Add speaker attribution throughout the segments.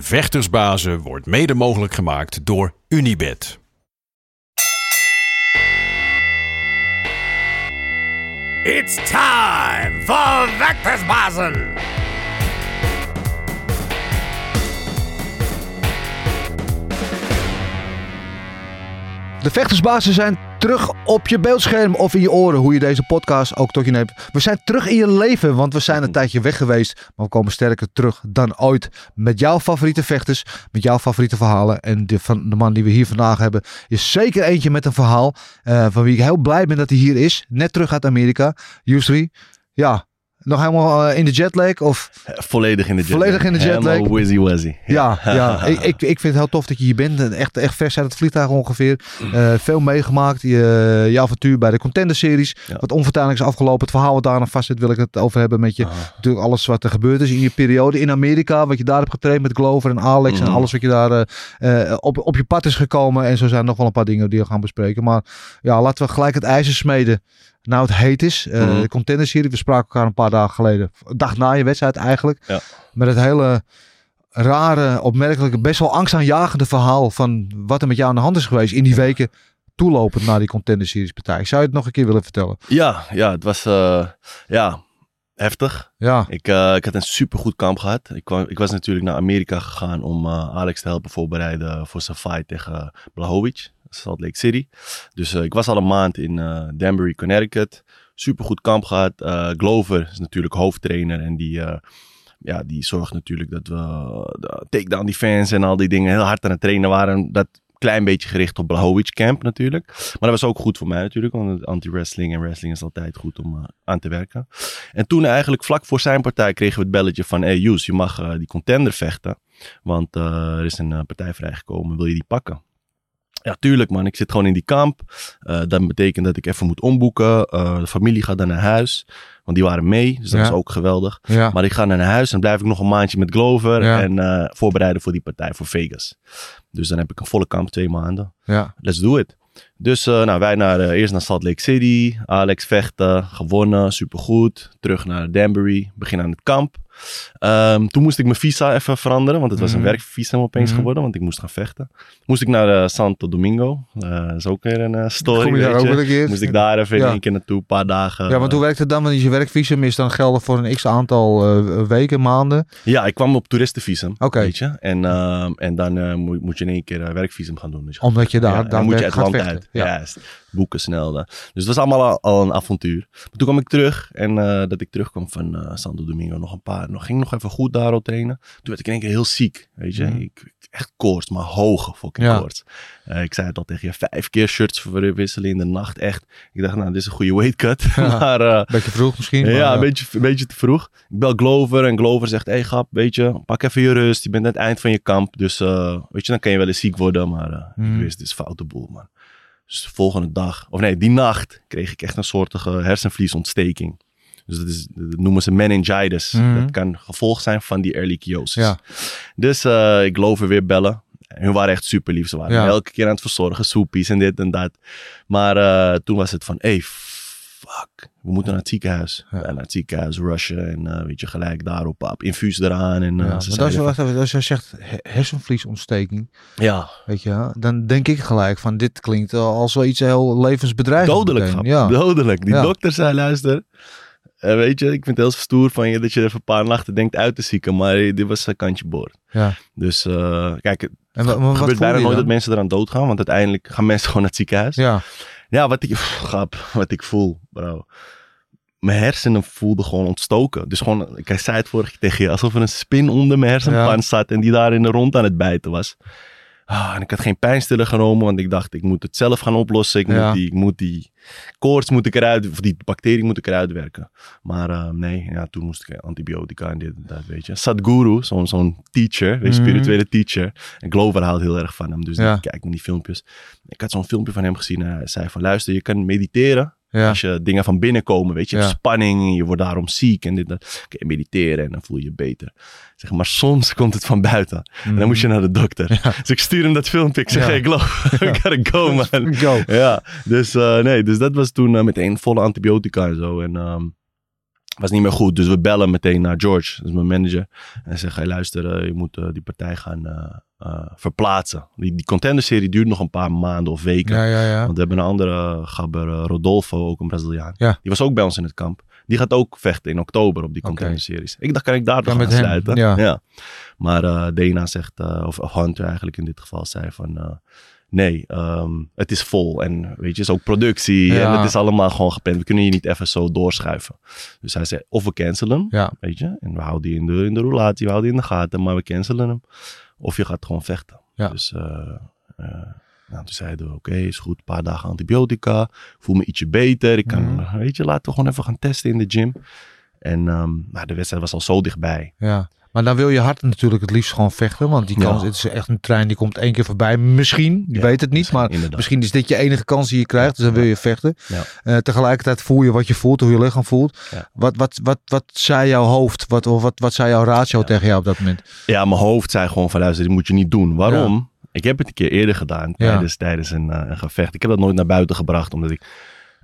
Speaker 1: Vechtersbazen wordt mede mogelijk gemaakt door Unibed.
Speaker 2: It's time for Vectorsbazen!
Speaker 3: De vechtersbazen zijn terug op je beeldscherm of in je oren, hoe je deze podcast ook tot je neemt. We zijn terug in je leven, want we zijn een tijdje weg geweest. Maar we komen sterker terug dan ooit. Met jouw favoriete vechters, met jouw favoriete verhalen. En de, van, de man die we hier vandaag hebben is zeker eentje met een verhaal. eh, van wie ik heel blij ben dat hij hier is. Net terug uit Amerika. Yusri, ja, nog helemaal eh, in de jetlag? Of
Speaker 4: Volledig in de jetlag.
Speaker 3: Volledig in de jetlag.
Speaker 4: Helemaal wizzy wazzy.
Speaker 3: Ja, ja. ik, ik, ik vind het heel tof dat je hier bent. Echt, echt vers uit het vliegtuig ongeveer. Eh, veel meegemaakt. Je, je avontuur bij de Contender Series.
Speaker 4: Ja.
Speaker 3: Wat onvertuinlijk is afgelopen. Het verhaal wat daar nog vast zit, wil ik het over hebben met je. Natuurlijk alles wat er gebeurd is in je periode in Amerika. Wat je daar hebt getraind met Glover en Alex. En
Speaker 4: Mhm.
Speaker 3: alles wat je daar eh, op, op je pad is gekomen. En zo zijn er nog wel een paar dingen die we gaan bespreken. Maar ja, laten we gelijk het ijzer smeden. Nou, het heet is. Eh,
Speaker 4: Mhm.
Speaker 3: De Contender Series. We spraken elkaar een paar dagen geleden. Een dag na je wedstrijd eigenlijk.
Speaker 4: Ja.
Speaker 3: Met het hele rare, opmerkelijke, best wel angstaanjagende verhaal van wat er met jou aan de hand is geweest in die weken toelopend naar die Contender Series partij. Zou je het nog een keer willen vertellen?
Speaker 4: Ja, ja, het was eh, ja, heftig.
Speaker 3: Ja,
Speaker 4: Ik, eh, ik had een supergoed kamp gehad. Ik, kwam, ik was natuurlijk naar Amerika gegaan om Alex te helpen voorbereiden voor zijn fight tegen Blahovic, Salt Lake City. Dus eh, ik was al een maand in eh, Danbury, Connecticut. Supergoed kamp gehad. Eh, Glover is natuurlijk hoofdtrainer en die, ja, die zorgt natuurlijk dat we takedown defense en al die dingen heel hard aan het trainen waren. Dat klein beetje gericht op Blahovic camp natuurlijk. Maar dat was ook goed voor mij natuurlijk, want anti-wrestling en wrestling is altijd goed om aan te werken. En toen eigenlijk vlak voor zijn partij kregen we het belletje van... Hey Joes, je mag die contender vechten. Want er is een partij vrijgekomen. Wil je die pakken? Ja, tuurlijk man. Ik zit gewoon in die kamp. Eh, dat betekent dat ik even moet omboeken. Eh, de familie gaat dan naar huis. Want die waren mee. Dus dat
Speaker 3: Ja.
Speaker 4: was ook geweldig.
Speaker 3: ja.
Speaker 4: Maar ik ga naar huis en dan blijf ik nog een maandje met Glover.
Speaker 3: Ja.
Speaker 4: En eh, voorbereiden voor die partij voor Vegas. Dus dan heb ik een volle kamp, twee maanden
Speaker 3: ja.
Speaker 4: let's do it. Dus nou, wij naar, eerst naar Salt Lake City. Alex vechten, gewonnen, supergoed. Terug naar Danbury, begin aan het kamp. Ehm, toen moest ik mijn visa even veranderen, want het was een
Speaker 3: Mhm.
Speaker 4: werkvisa opeens
Speaker 3: Mhm.
Speaker 4: geworden, want ik moest gaan vechten. Moest ik naar eh, Santo Domingo, dat is ook weer een eh, story,
Speaker 3: Kom je daar ook weer een keer?
Speaker 4: Moest ik daar even
Speaker 3: Ja.
Speaker 4: in één keer naartoe, een paar dagen.
Speaker 3: ja, want hoe werkt het dan? Want je werkvisum is dan geldig voor een x aantal weken, maanden.
Speaker 4: Ja, ik kwam op toeristenvisum,
Speaker 3: Oké.
Speaker 4: weet je. En, ehm, en dan moet, moet je in één keer werkvisum gaan doen. Dus
Speaker 3: Omdat je daar
Speaker 4: Ja, dan moet je het land
Speaker 3: vechten.
Speaker 4: uit.
Speaker 3: Ja.
Speaker 4: Boeken snel. Dus het was allemaal al, al een avontuur. Maar toen kwam ik terug. En eh, dat ik terugkwam van eh Santo Domingo. Nog een paar. Nog, ging nog even goed daar op trainen. Toen werd ik in één keer heel ziek. Weet je.
Speaker 3: Mhm.
Speaker 4: Ik, echt koorts. Maar hoge fucking
Speaker 3: Ja.
Speaker 4: koorts. Eh, ik zei het al tegen je. Vijf keer shirts verwisselen in de nacht. Echt. Ik dacht nou dit is een goede weight cut.
Speaker 3: Ja.
Speaker 4: maar
Speaker 3: Beetje vroeg misschien.
Speaker 4: ja, een beetje, een beetje te vroeg. Ik bel Glover en Glover zegt: Hey grap, weet je, pak even je rust. Je bent aan het eind van je kamp. Dus weet je, dan kan je wel eens ziek worden. Maar
Speaker 3: Mhm.
Speaker 4: ik wist, dit is foute boel, man. Dus de volgende dag, of nee, die nacht, kreeg ik echt een soortige hersenvliesontsteking. Dus dat, is, dat noemen ze meningitis.
Speaker 3: Mhm.
Speaker 4: Dat kan gevolg zijn van die ehrlichiosis.
Speaker 3: Ja.
Speaker 4: Dus eh, ik Glover weer bellen. Hun waren echt super lief. Ze waren
Speaker 3: Ja.
Speaker 4: elke keer aan het verzorgen, soepies en dit en dat. Maar eh, toen was het van, hey, fuck, we moeten naar het ziekenhuis.
Speaker 3: Ja.
Speaker 4: Naar het ziekenhuis rushen en eh, weet je, gelijk daarop op infuus eraan. En,
Speaker 3: Ja,
Speaker 4: eh, ze
Speaker 3: als, je,
Speaker 4: zeiden van-
Speaker 3: wacht even, als je zegt he- hersenvliesontsteking,
Speaker 4: ja,
Speaker 3: weet je, dan denk ik gelijk van dit klinkt als wel iets heel levensbedreigends.
Speaker 4: dodelijk. grap.
Speaker 3: Ja.
Speaker 4: Dodelijk. Die dokter zei, luister, eh, weet je, ik vind het heel stoer van je dat je even een paar nachten denkt uit te zieken. Maar dit was een kantje boord.
Speaker 3: Ja.
Speaker 4: Dus kijk, het
Speaker 3: En
Speaker 4: gebeurt bijna nooit dat mensen eraan doodgaan. Want uiteindelijk gaan mensen gewoon naar het ziekenhuis.
Speaker 3: Ja,
Speaker 4: Ja, wat ik, grap, wat ik voel, bro. Mijn hersenen voelden gewoon ontstoken. Dus gewoon, ik zei het vorige keer tegen je, alsof er een spin onder mijn hersenpan
Speaker 3: Ja.
Speaker 4: zat en die daar in de rond aan het bijten was. Ah, en ik had geen pijnstiller genomen, want ik dacht, ik moet het zelf gaan oplossen. Ik,
Speaker 3: Ja.
Speaker 4: moet, die, ik moet die koorts moet ik eruit, of die bacterie moet ik eruit werken. Maar eh, nee, ja, toen moest ik antibiotica en dit en dat, weet je. Sadhguru, zo'n zo'n teacher, je,
Speaker 3: Mhm.
Speaker 4: spirituele teacher. En Glover houdt heel erg van hem, dus
Speaker 3: Ja.
Speaker 4: ik kijk naar die filmpjes. Ik had zo'n filmpje van hem gezien en hij zei van, luister, je kan mediteren.
Speaker 3: Ja.
Speaker 4: Als je dingen van binnen komen, weet je,
Speaker 3: Ja.
Speaker 4: spanning je wordt daarom ziek en dit, dat. Je mediteren en dan voel je je beter. Ik Zeg, maar soms komt het van buiten. En dan moet je naar de dokter. Dus ik stuur hem dat filmpje. Ik zeg, hey, ik geloof, I gotta go, man.
Speaker 3: Go.
Speaker 4: Ja, dus eh, nee, dus dat was toen eh, meteen volle antibiotica en zo. En ehm, was niet meer goed. Dus we bellen meteen naar George, dat is mijn manager. En zeggen, hey, luister, eh, je moet die partij gaan eh, verplaatsen. Die, die contender-serie duurt nog een paar maanden of weken.
Speaker 3: Ja, ja, ja.
Speaker 4: Want we hebben een andere gabber, eh, Rodolfo, ook een Braziliaan. Die was ook bij ons in het kamp. Die gaat ook vechten in oktober op die contender-series. Ik dacht, kan ik daar
Speaker 3: Ja,
Speaker 4: aan sluiten?
Speaker 3: ja.
Speaker 4: Maar eh Dana zegt, of, Hunter eigenlijk in dit geval, zei van... nee, ehm, het is vol. En weet je, het is ook productie. En het is allemaal gewoon gepland. We kunnen je niet even zo doorschuiven. Dus hij zei, of we cancelen hem. Weet je, en we houden die in de, in de roulatie, we houden die in de gaten, maar we cancelen hem. Of je gaat gewoon vechten.
Speaker 3: Ja.
Speaker 4: Dus eh, eh, nou, toen zeiden we, oké, is goed, een paar dagen antibiotica. Ik voel me ietsje beter. Ik kan,
Speaker 3: Mhm.
Speaker 4: weet je, laten we gewoon even gaan testen in de gym. En ehm, nou, de wedstrijd was al zo dichtbij.
Speaker 3: Ja. Maar dan wil je hart natuurlijk het liefst gewoon vechten. Want die
Speaker 4: Ja.
Speaker 3: kans, het is echt een trein die komt één keer voorbij. Misschien, je
Speaker 4: Ja,
Speaker 3: weet het niet. Maar
Speaker 4: inderdaad.
Speaker 3: misschien is dit je enige kans die je krijgt. Dus dan wil je vechten. Eh, tegelijkertijd voel je wat je voelt, hoe je lichaam voelt. Wat, wat, wat, wat zei jouw hoofd? Wat, of wat, wat zei jouw ratio tegen jou op dat moment?
Speaker 4: Ja, mijn hoofd zei gewoon van, luister, dit moet je niet doen. Waarom? Ik heb het een keer eerder gedaan tijdens, tijdens een, eh, een gevecht. Ik heb dat nooit naar buiten gebracht, omdat ik...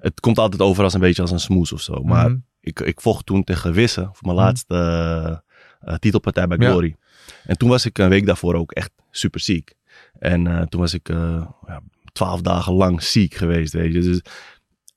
Speaker 4: Het komt altijd over als een beetje als een smoes of zo. Maar
Speaker 3: Mhm.
Speaker 4: ik, ik vocht toen tegen Wisse voor mijn
Speaker 3: Mhm.
Speaker 4: laatste eh, eh, titelpartij bij
Speaker 3: Ja.
Speaker 4: Glory. En toen was ik een week daarvoor ook echt super ziek. En eh, toen was ik eh, ja, twaalf dagen lang ziek geweest, weet je. Dus,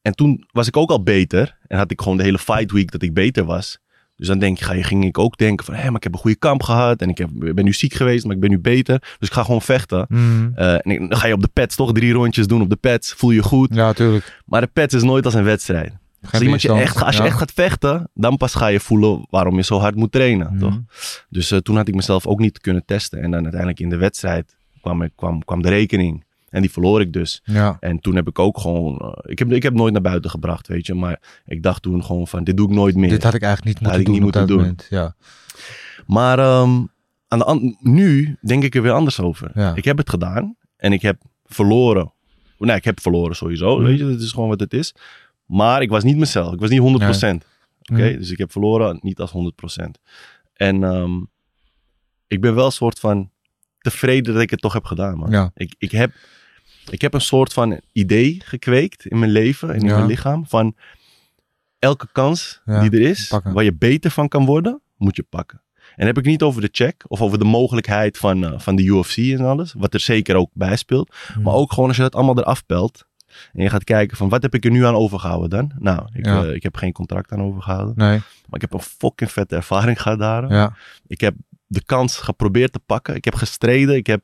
Speaker 4: en toen was ik ook al beter. En had ik gewoon de hele fight week dat ik beter was. Dus dan denk je, ga je, ging ik ook denken van... hé, maar ik heb een goede kamp gehad. En ik, heb, ben nu ziek geweest, maar ik ben nu beter. Dus ik ga gewoon vechten. Eh, en dan ga je op de pads toch drie rondjes doen op de pads. Voel je goed.
Speaker 3: Ja, tuurlijk.
Speaker 4: Maar de pads is nooit als een wedstrijd. Als, iemand je echt, als je
Speaker 3: Ja.
Speaker 4: echt gaat vechten, dan pas ga je voelen waarom je zo hard moet trainen.
Speaker 3: Mhm.
Speaker 4: Toch? Dus eh, toen had ik mezelf ook niet kunnen testen. En dan uiteindelijk in de wedstrijd kwam, ik, kwam, kwam de rekening. En die verloor ik dus.
Speaker 3: Ja.
Speaker 4: En toen heb ik ook gewoon... eh, ik, heb, ik heb nooit naar buiten gebracht, weet je. Maar ik dacht toen gewoon van, dit doe ik nooit meer.
Speaker 3: Dit had ik eigenlijk niet
Speaker 4: Had
Speaker 3: moeten
Speaker 4: ik
Speaker 3: doen
Speaker 4: niet moeten doen.
Speaker 3: moment. Ja.
Speaker 4: Maar ehm, aan de an- nu denk ik er weer anders over.
Speaker 3: Ja.
Speaker 4: Ik heb het gedaan en ik heb verloren. Nee, ik heb verloren sowieso.
Speaker 3: Mhm.
Speaker 4: Weet je, dat is gewoon wat het is. Maar ik was niet mezelf. Ik was niet 100%. Oké,
Speaker 3: Mhm.
Speaker 4: dus ik heb verloren niet als 100%. En ehm, ik ben wel een soort van tevreden dat ik het toch heb gedaan, man.
Speaker 3: Ja.
Speaker 4: Ik, ik, heb, ik heb een soort van idee gekweekt in mijn leven en in
Speaker 3: Ja.
Speaker 4: mijn lichaam van elke kans
Speaker 3: Ja,
Speaker 4: die er is,
Speaker 3: pakken.
Speaker 4: waar je beter van kan worden, moet je pakken. En heb ik niet over de check of over de mogelijkheid van, eh, van de UFC en alles, wat er zeker ook bij speelt. Maar ook gewoon als je dat allemaal eraf pelt en je gaat kijken van wat heb ik er nu aan overgehouden dan? Nou, ik,
Speaker 3: Ja.
Speaker 4: eh, ik heb geen contract aan overgehouden,
Speaker 3: Nee,
Speaker 4: maar ik heb een fucking vette ervaring gehad daar.
Speaker 3: ja.
Speaker 4: Ik heb de kans geprobeerd te pakken. Ik heb gestreden. Ik heb...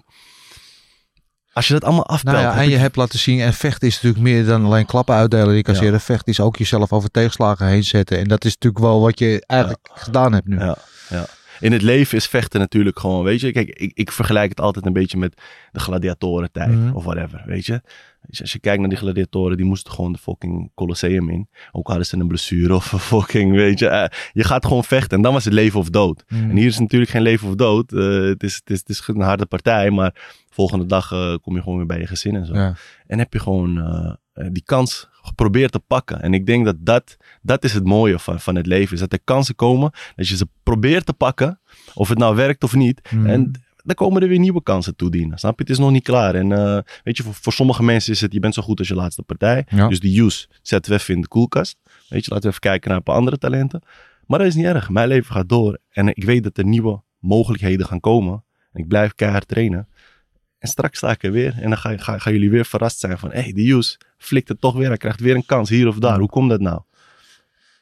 Speaker 4: Als je dat allemaal afpelt...
Speaker 3: Nou ja, en je
Speaker 4: ik-
Speaker 3: hebt laten zien, en vechten is natuurlijk meer dan alleen klappen uitdelen. Die kasseren. Vechten is ook jezelf over tegenslagen heen zetten. En dat is natuurlijk wel wat je eigenlijk gedaan hebt nu.
Speaker 4: Ja, ja. In het leven is vechten natuurlijk gewoon, weet je. Kijk, ik, ik vergelijk het altijd een beetje met de gladiatorentijd
Speaker 3: Mhm.
Speaker 4: of whatever, weet je. Je, Als je kijkt naar die gladiatoren, die moesten gewoon de fucking Colosseum in. Ook hadden ze een blessure of een fucking, weet je. eh, je gaat gewoon vechten en dan was het leven of dood.
Speaker 3: Mhm.
Speaker 4: En hier is natuurlijk geen leven of dood. Eh, het, is, het, is, het is een harde partij, maar volgende dag eh, kom je gewoon weer bij je gezin en zo.
Speaker 3: Ja.
Speaker 4: En heb je gewoon die kans geprobeerd te pakken. En ik denk dat dat, dat is het mooie van, van het leven. Is dat er kansen komen, dat je ze probeert te pakken. Of het nou werkt of niet.
Speaker 3: Mhm.
Speaker 4: En dan komen er weer nieuwe kansen toedienen. Snap je? Het is nog niet klaar. En eh, weet je, voor, voor sommige mensen is het, je bent zo goed als je laatste partij.
Speaker 3: Ja.
Speaker 4: Dus die use zetten we even in de koelkast. Weet je, laten we even kijken naar een paar andere talenten. Maar dat is niet erg. Mijn leven gaat door. En ik weet dat er nieuwe mogelijkheden gaan komen. En ik blijf keihard trainen. En straks sta ik er weer. En dan ga, ga, gaan jullie weer verrast zijn van... Hé, hey, die Use flikt het toch weer. Hij krijgt weer een kans hier of daar. Hoe komt dat nou?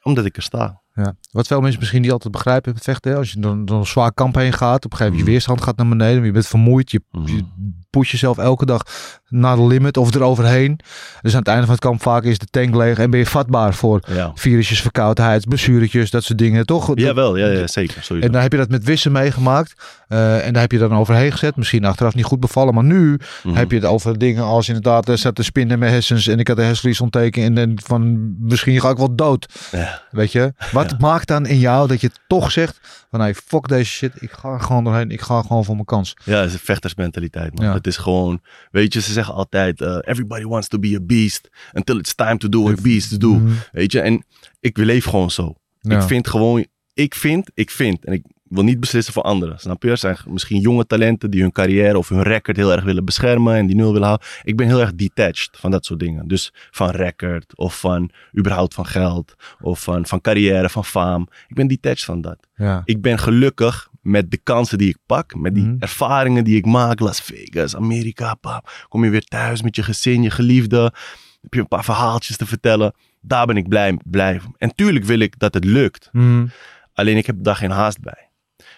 Speaker 4: Omdat ik er sta.
Speaker 3: Ja. Wat veel mensen misschien niet altijd begrijpen met vechten. hè. Als je door, door een zwaar kamp heen gaat. Op een gegeven moment je
Speaker 4: Mhm.
Speaker 3: weerstand gaat naar beneden. Je bent vermoeid. Je,
Speaker 4: Mhm.
Speaker 3: je pusht jezelf elke dag. naar de limit of eroverheen. Dus aan het einde van het kamp vaak is de tank leeg en ben je vatbaar voor
Speaker 4: Ja.
Speaker 3: virusjes, verkoudheid, blessuretjes, dat soort dingen. Toch?
Speaker 4: Jawel, ja, ja, zeker. Sowieso.
Speaker 3: En dan heb je dat met wissen meegemaakt. eh, en daar heb je dan overheen gezet. Misschien achteraf niet goed bevallen. Maar nu
Speaker 4: Mhm.
Speaker 3: heb je het over dingen als inderdaad... Er zat te spinnen in mijn hersens en ik had een hersenvliesontsteking. En, en van misschien ga ik wel dood.
Speaker 4: Ja.
Speaker 3: Weet je? Wat maakt dan in jou dat je toch zegt... Van hey, fuck deze shit. Ik ga er gewoon doorheen. Ik ga gewoon voor mijn kans.
Speaker 4: Ja, het is een vechtersmentaliteit, man.
Speaker 3: Ja.
Speaker 4: Het is gewoon, weet je, ze zeggen altijd, eh, everybody wants to be a beast until it's time to do what beasts do.
Speaker 3: Mhm.
Speaker 4: Weet je, en ik leef gewoon zo.
Speaker 3: Ja.
Speaker 4: Ik vind gewoon, ik vind, ik vind. En ik wil niet beslissen voor anderen. Snap je? Er zijn misschien jonge talenten die hun carrière of hun record heel erg willen beschermen en die nul willen houden. Ik ben heel erg detached van dat soort dingen. Dus van record of van überhaupt van geld of van, van carrière, van faam. Ik ben detached van dat
Speaker 3: Ja.
Speaker 4: ik ben gelukkig met de kansen die ik pak, met die
Speaker 3: Mhm.
Speaker 4: ervaringen die ik maak. Las Vegas, Amerika, pap. Kom je weer thuis met je gezin, je geliefde. Heb je een paar verhaaltjes te vertellen. Daar ben ik blij, blij van. En tuurlijk wil ik dat het lukt.
Speaker 3: Mhm.
Speaker 4: Alleen ik heb daar geen haast bij.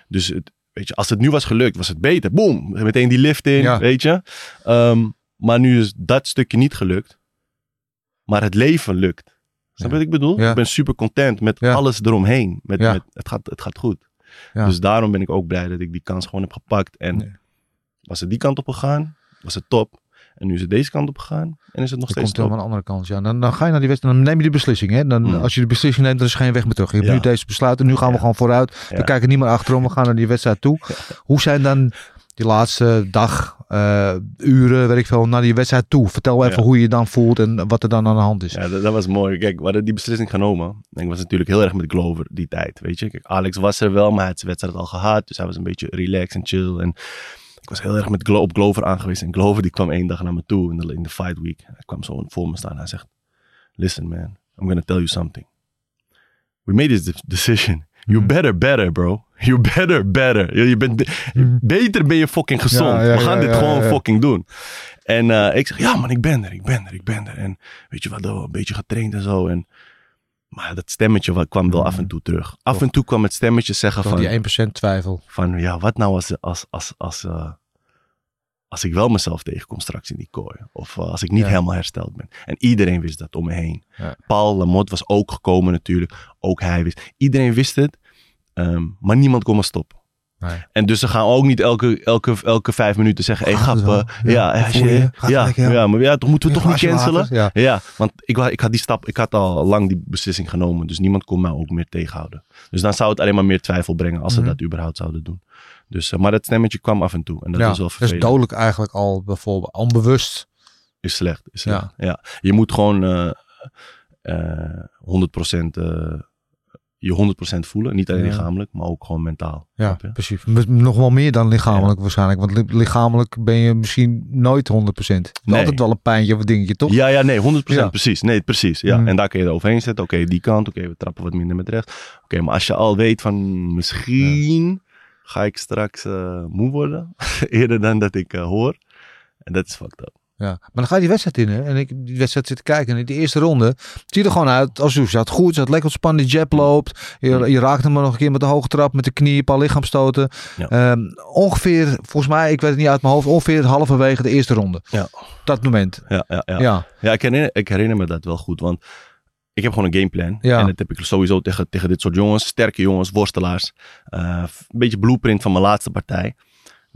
Speaker 4: Dus het, weet je, als het nu was gelukt, was het beter. Boom, meteen die lift in,
Speaker 3: Ja.
Speaker 4: weet je. Ehm, maar nu is dat stukje niet gelukt. Maar het leven lukt. Snap je wat ik bedoel?
Speaker 3: Ja.
Speaker 4: Ik ben super content met alles eromheen. Met, met, het, gaat, het gaat goed. Dus daarom ben ik ook blij dat ik die kans gewoon heb gepakt. En
Speaker 3: Nee.
Speaker 4: was het die kant op gegaan, was het top. En nu is het deze kant op gegaan en is het nog steeds
Speaker 3: komt helemaal aan de andere kant. Ja. Dan, dan ga je naar die wedstrijd. Dan neem je die beslissing. Hè? Dan,
Speaker 4: Mm.
Speaker 3: Als je de beslissing neemt, dan is er geen weg meer terug. Je hebt
Speaker 4: Ja.
Speaker 3: nu deze besluit en nu gaan we gewoon vooruit.
Speaker 4: Ja.
Speaker 3: We kijken niet meer achterom. We gaan naar die wedstrijd toe. Hoe zijn dan die laatste dag, eh, uren, weet ik veel, naar die wedstrijd toe? Vertel even
Speaker 4: Ja.
Speaker 3: hoe je je dan voelt en wat er dan aan de hand is.
Speaker 4: Ja, dat, dat was mooi. Kijk, we hadden die beslissing genomen. En ik was natuurlijk heel erg met Glover die tijd, weet je. Kijk, Alex was er wel, maar hij had zijn wedstrijd al gehad. Dus hij was een beetje relaxed en chill. En ik was heel erg met Glo op Glover aangewezen. En Glover die kwam één dag naar me toe in de, in de fight week. Hij kwam zo voor me staan. Hij zegt, listen man, I'm gonna tell you something. We made this de- decision. You better, better, bro. You better, better. Je, je bent be- beter ben je fucking gezond.
Speaker 3: Ja, ja,
Speaker 4: We gaan
Speaker 3: ja,
Speaker 4: dit gewoon fucking doen. En eh, ik zeg, ja man, ik ben er, ik ben er, ik ben er. En weet je wat, wel een beetje getraind en zo. En, maar dat stemmetje kwam wel af en toe terug. Af en toe kwam het stemmetje zeggen
Speaker 3: Toch
Speaker 4: van,
Speaker 3: die 1% twijfel.
Speaker 4: van, ja, wat nou als, als, als, als, eh, als ik wel mezelf tegenkom straks in die kooi. Of eh, als ik niet
Speaker 3: Ja.
Speaker 4: helemaal hersteld ben. En iedereen wist dat om me heen.
Speaker 3: Ja.
Speaker 4: Paul Lamotte was ook gekomen natuurlijk. Ook hij wist. Iedereen wist het. ehm, maar niemand kon me stoppen.
Speaker 3: Nee.
Speaker 4: En dus ze gaan ook niet elke, elke, elke vijf minuten zeggen: Hé, hey, grap. eh,
Speaker 3: Ja,
Speaker 4: ja,
Speaker 3: je je?
Speaker 4: ja,
Speaker 3: lekker, ja?
Speaker 4: maar ja, toch moeten we toch niet cancelen?
Speaker 3: water,
Speaker 4: Ja, want ik, ik had die stap, ik had al lang die beslissing genomen. Dus niemand kon mij ook meer tegenhouden. Dus dan zou het alleen maar meer twijfel brengen als ze
Speaker 3: Mhm.
Speaker 4: dat überhaupt zouden doen. Dus, eh, maar dat stemmetje kwam af en toe. En dat was wel
Speaker 3: dat is
Speaker 4: vervelend.
Speaker 3: dodelijk eigenlijk al bijvoorbeeld. Onbewust.
Speaker 4: Is slecht. Is slecht. Ja. Je moet gewoon eh eh 100% eh, je 100% voelen. Niet alleen lichamelijk, maar ook gewoon mentaal.
Speaker 3: Ja, precies. Nog wel meer dan lichamelijk waarschijnlijk. Want li- lichamelijk ben je misschien nooit 100%.
Speaker 4: Nee.
Speaker 3: Altijd wel een pijntje of een dingetje, toch?
Speaker 4: Ja, ja, nee, 100%.
Speaker 3: Ja.
Speaker 4: Precies. Nee, precies. Ja.
Speaker 3: Mm.
Speaker 4: En daar kun je er overheen zetten. Oké, die kant. Oké, we trappen wat minder met rechts. Oké, maar als je al weet van misschien ga ik straks eh, moe worden. eerder dan dat ik eh, hoor. En dat is fucked up.
Speaker 3: Ja, maar dan ga je die wedstrijd in hè? en ik die wedstrijd zitten kijken. En in die eerste ronde het ziet er gewoon uit als je zat goed, zat lekker ontspannen, die jab loopt. Je, je raakt hem maar nog een keer met de hoge trap, met de knie, een paar lichaamstoten.
Speaker 4: Ja.
Speaker 3: Ehm, ongeveer, volgens mij, ik weet het niet uit mijn hoofd, ongeveer halverwege de eerste ronde.
Speaker 4: Ja.
Speaker 3: Dat moment.
Speaker 4: Ja, ja, ja.
Speaker 3: Ja,
Speaker 4: Ja, ik herinner, ik herinner me dat wel goed. Want ik heb gewoon een gameplan.
Speaker 3: Ja.
Speaker 4: En dat heb ik sowieso tegen, tegen dit soort jongens. Sterke jongens, worstelaars. Eh, een beetje blueprint van mijn laatste partij.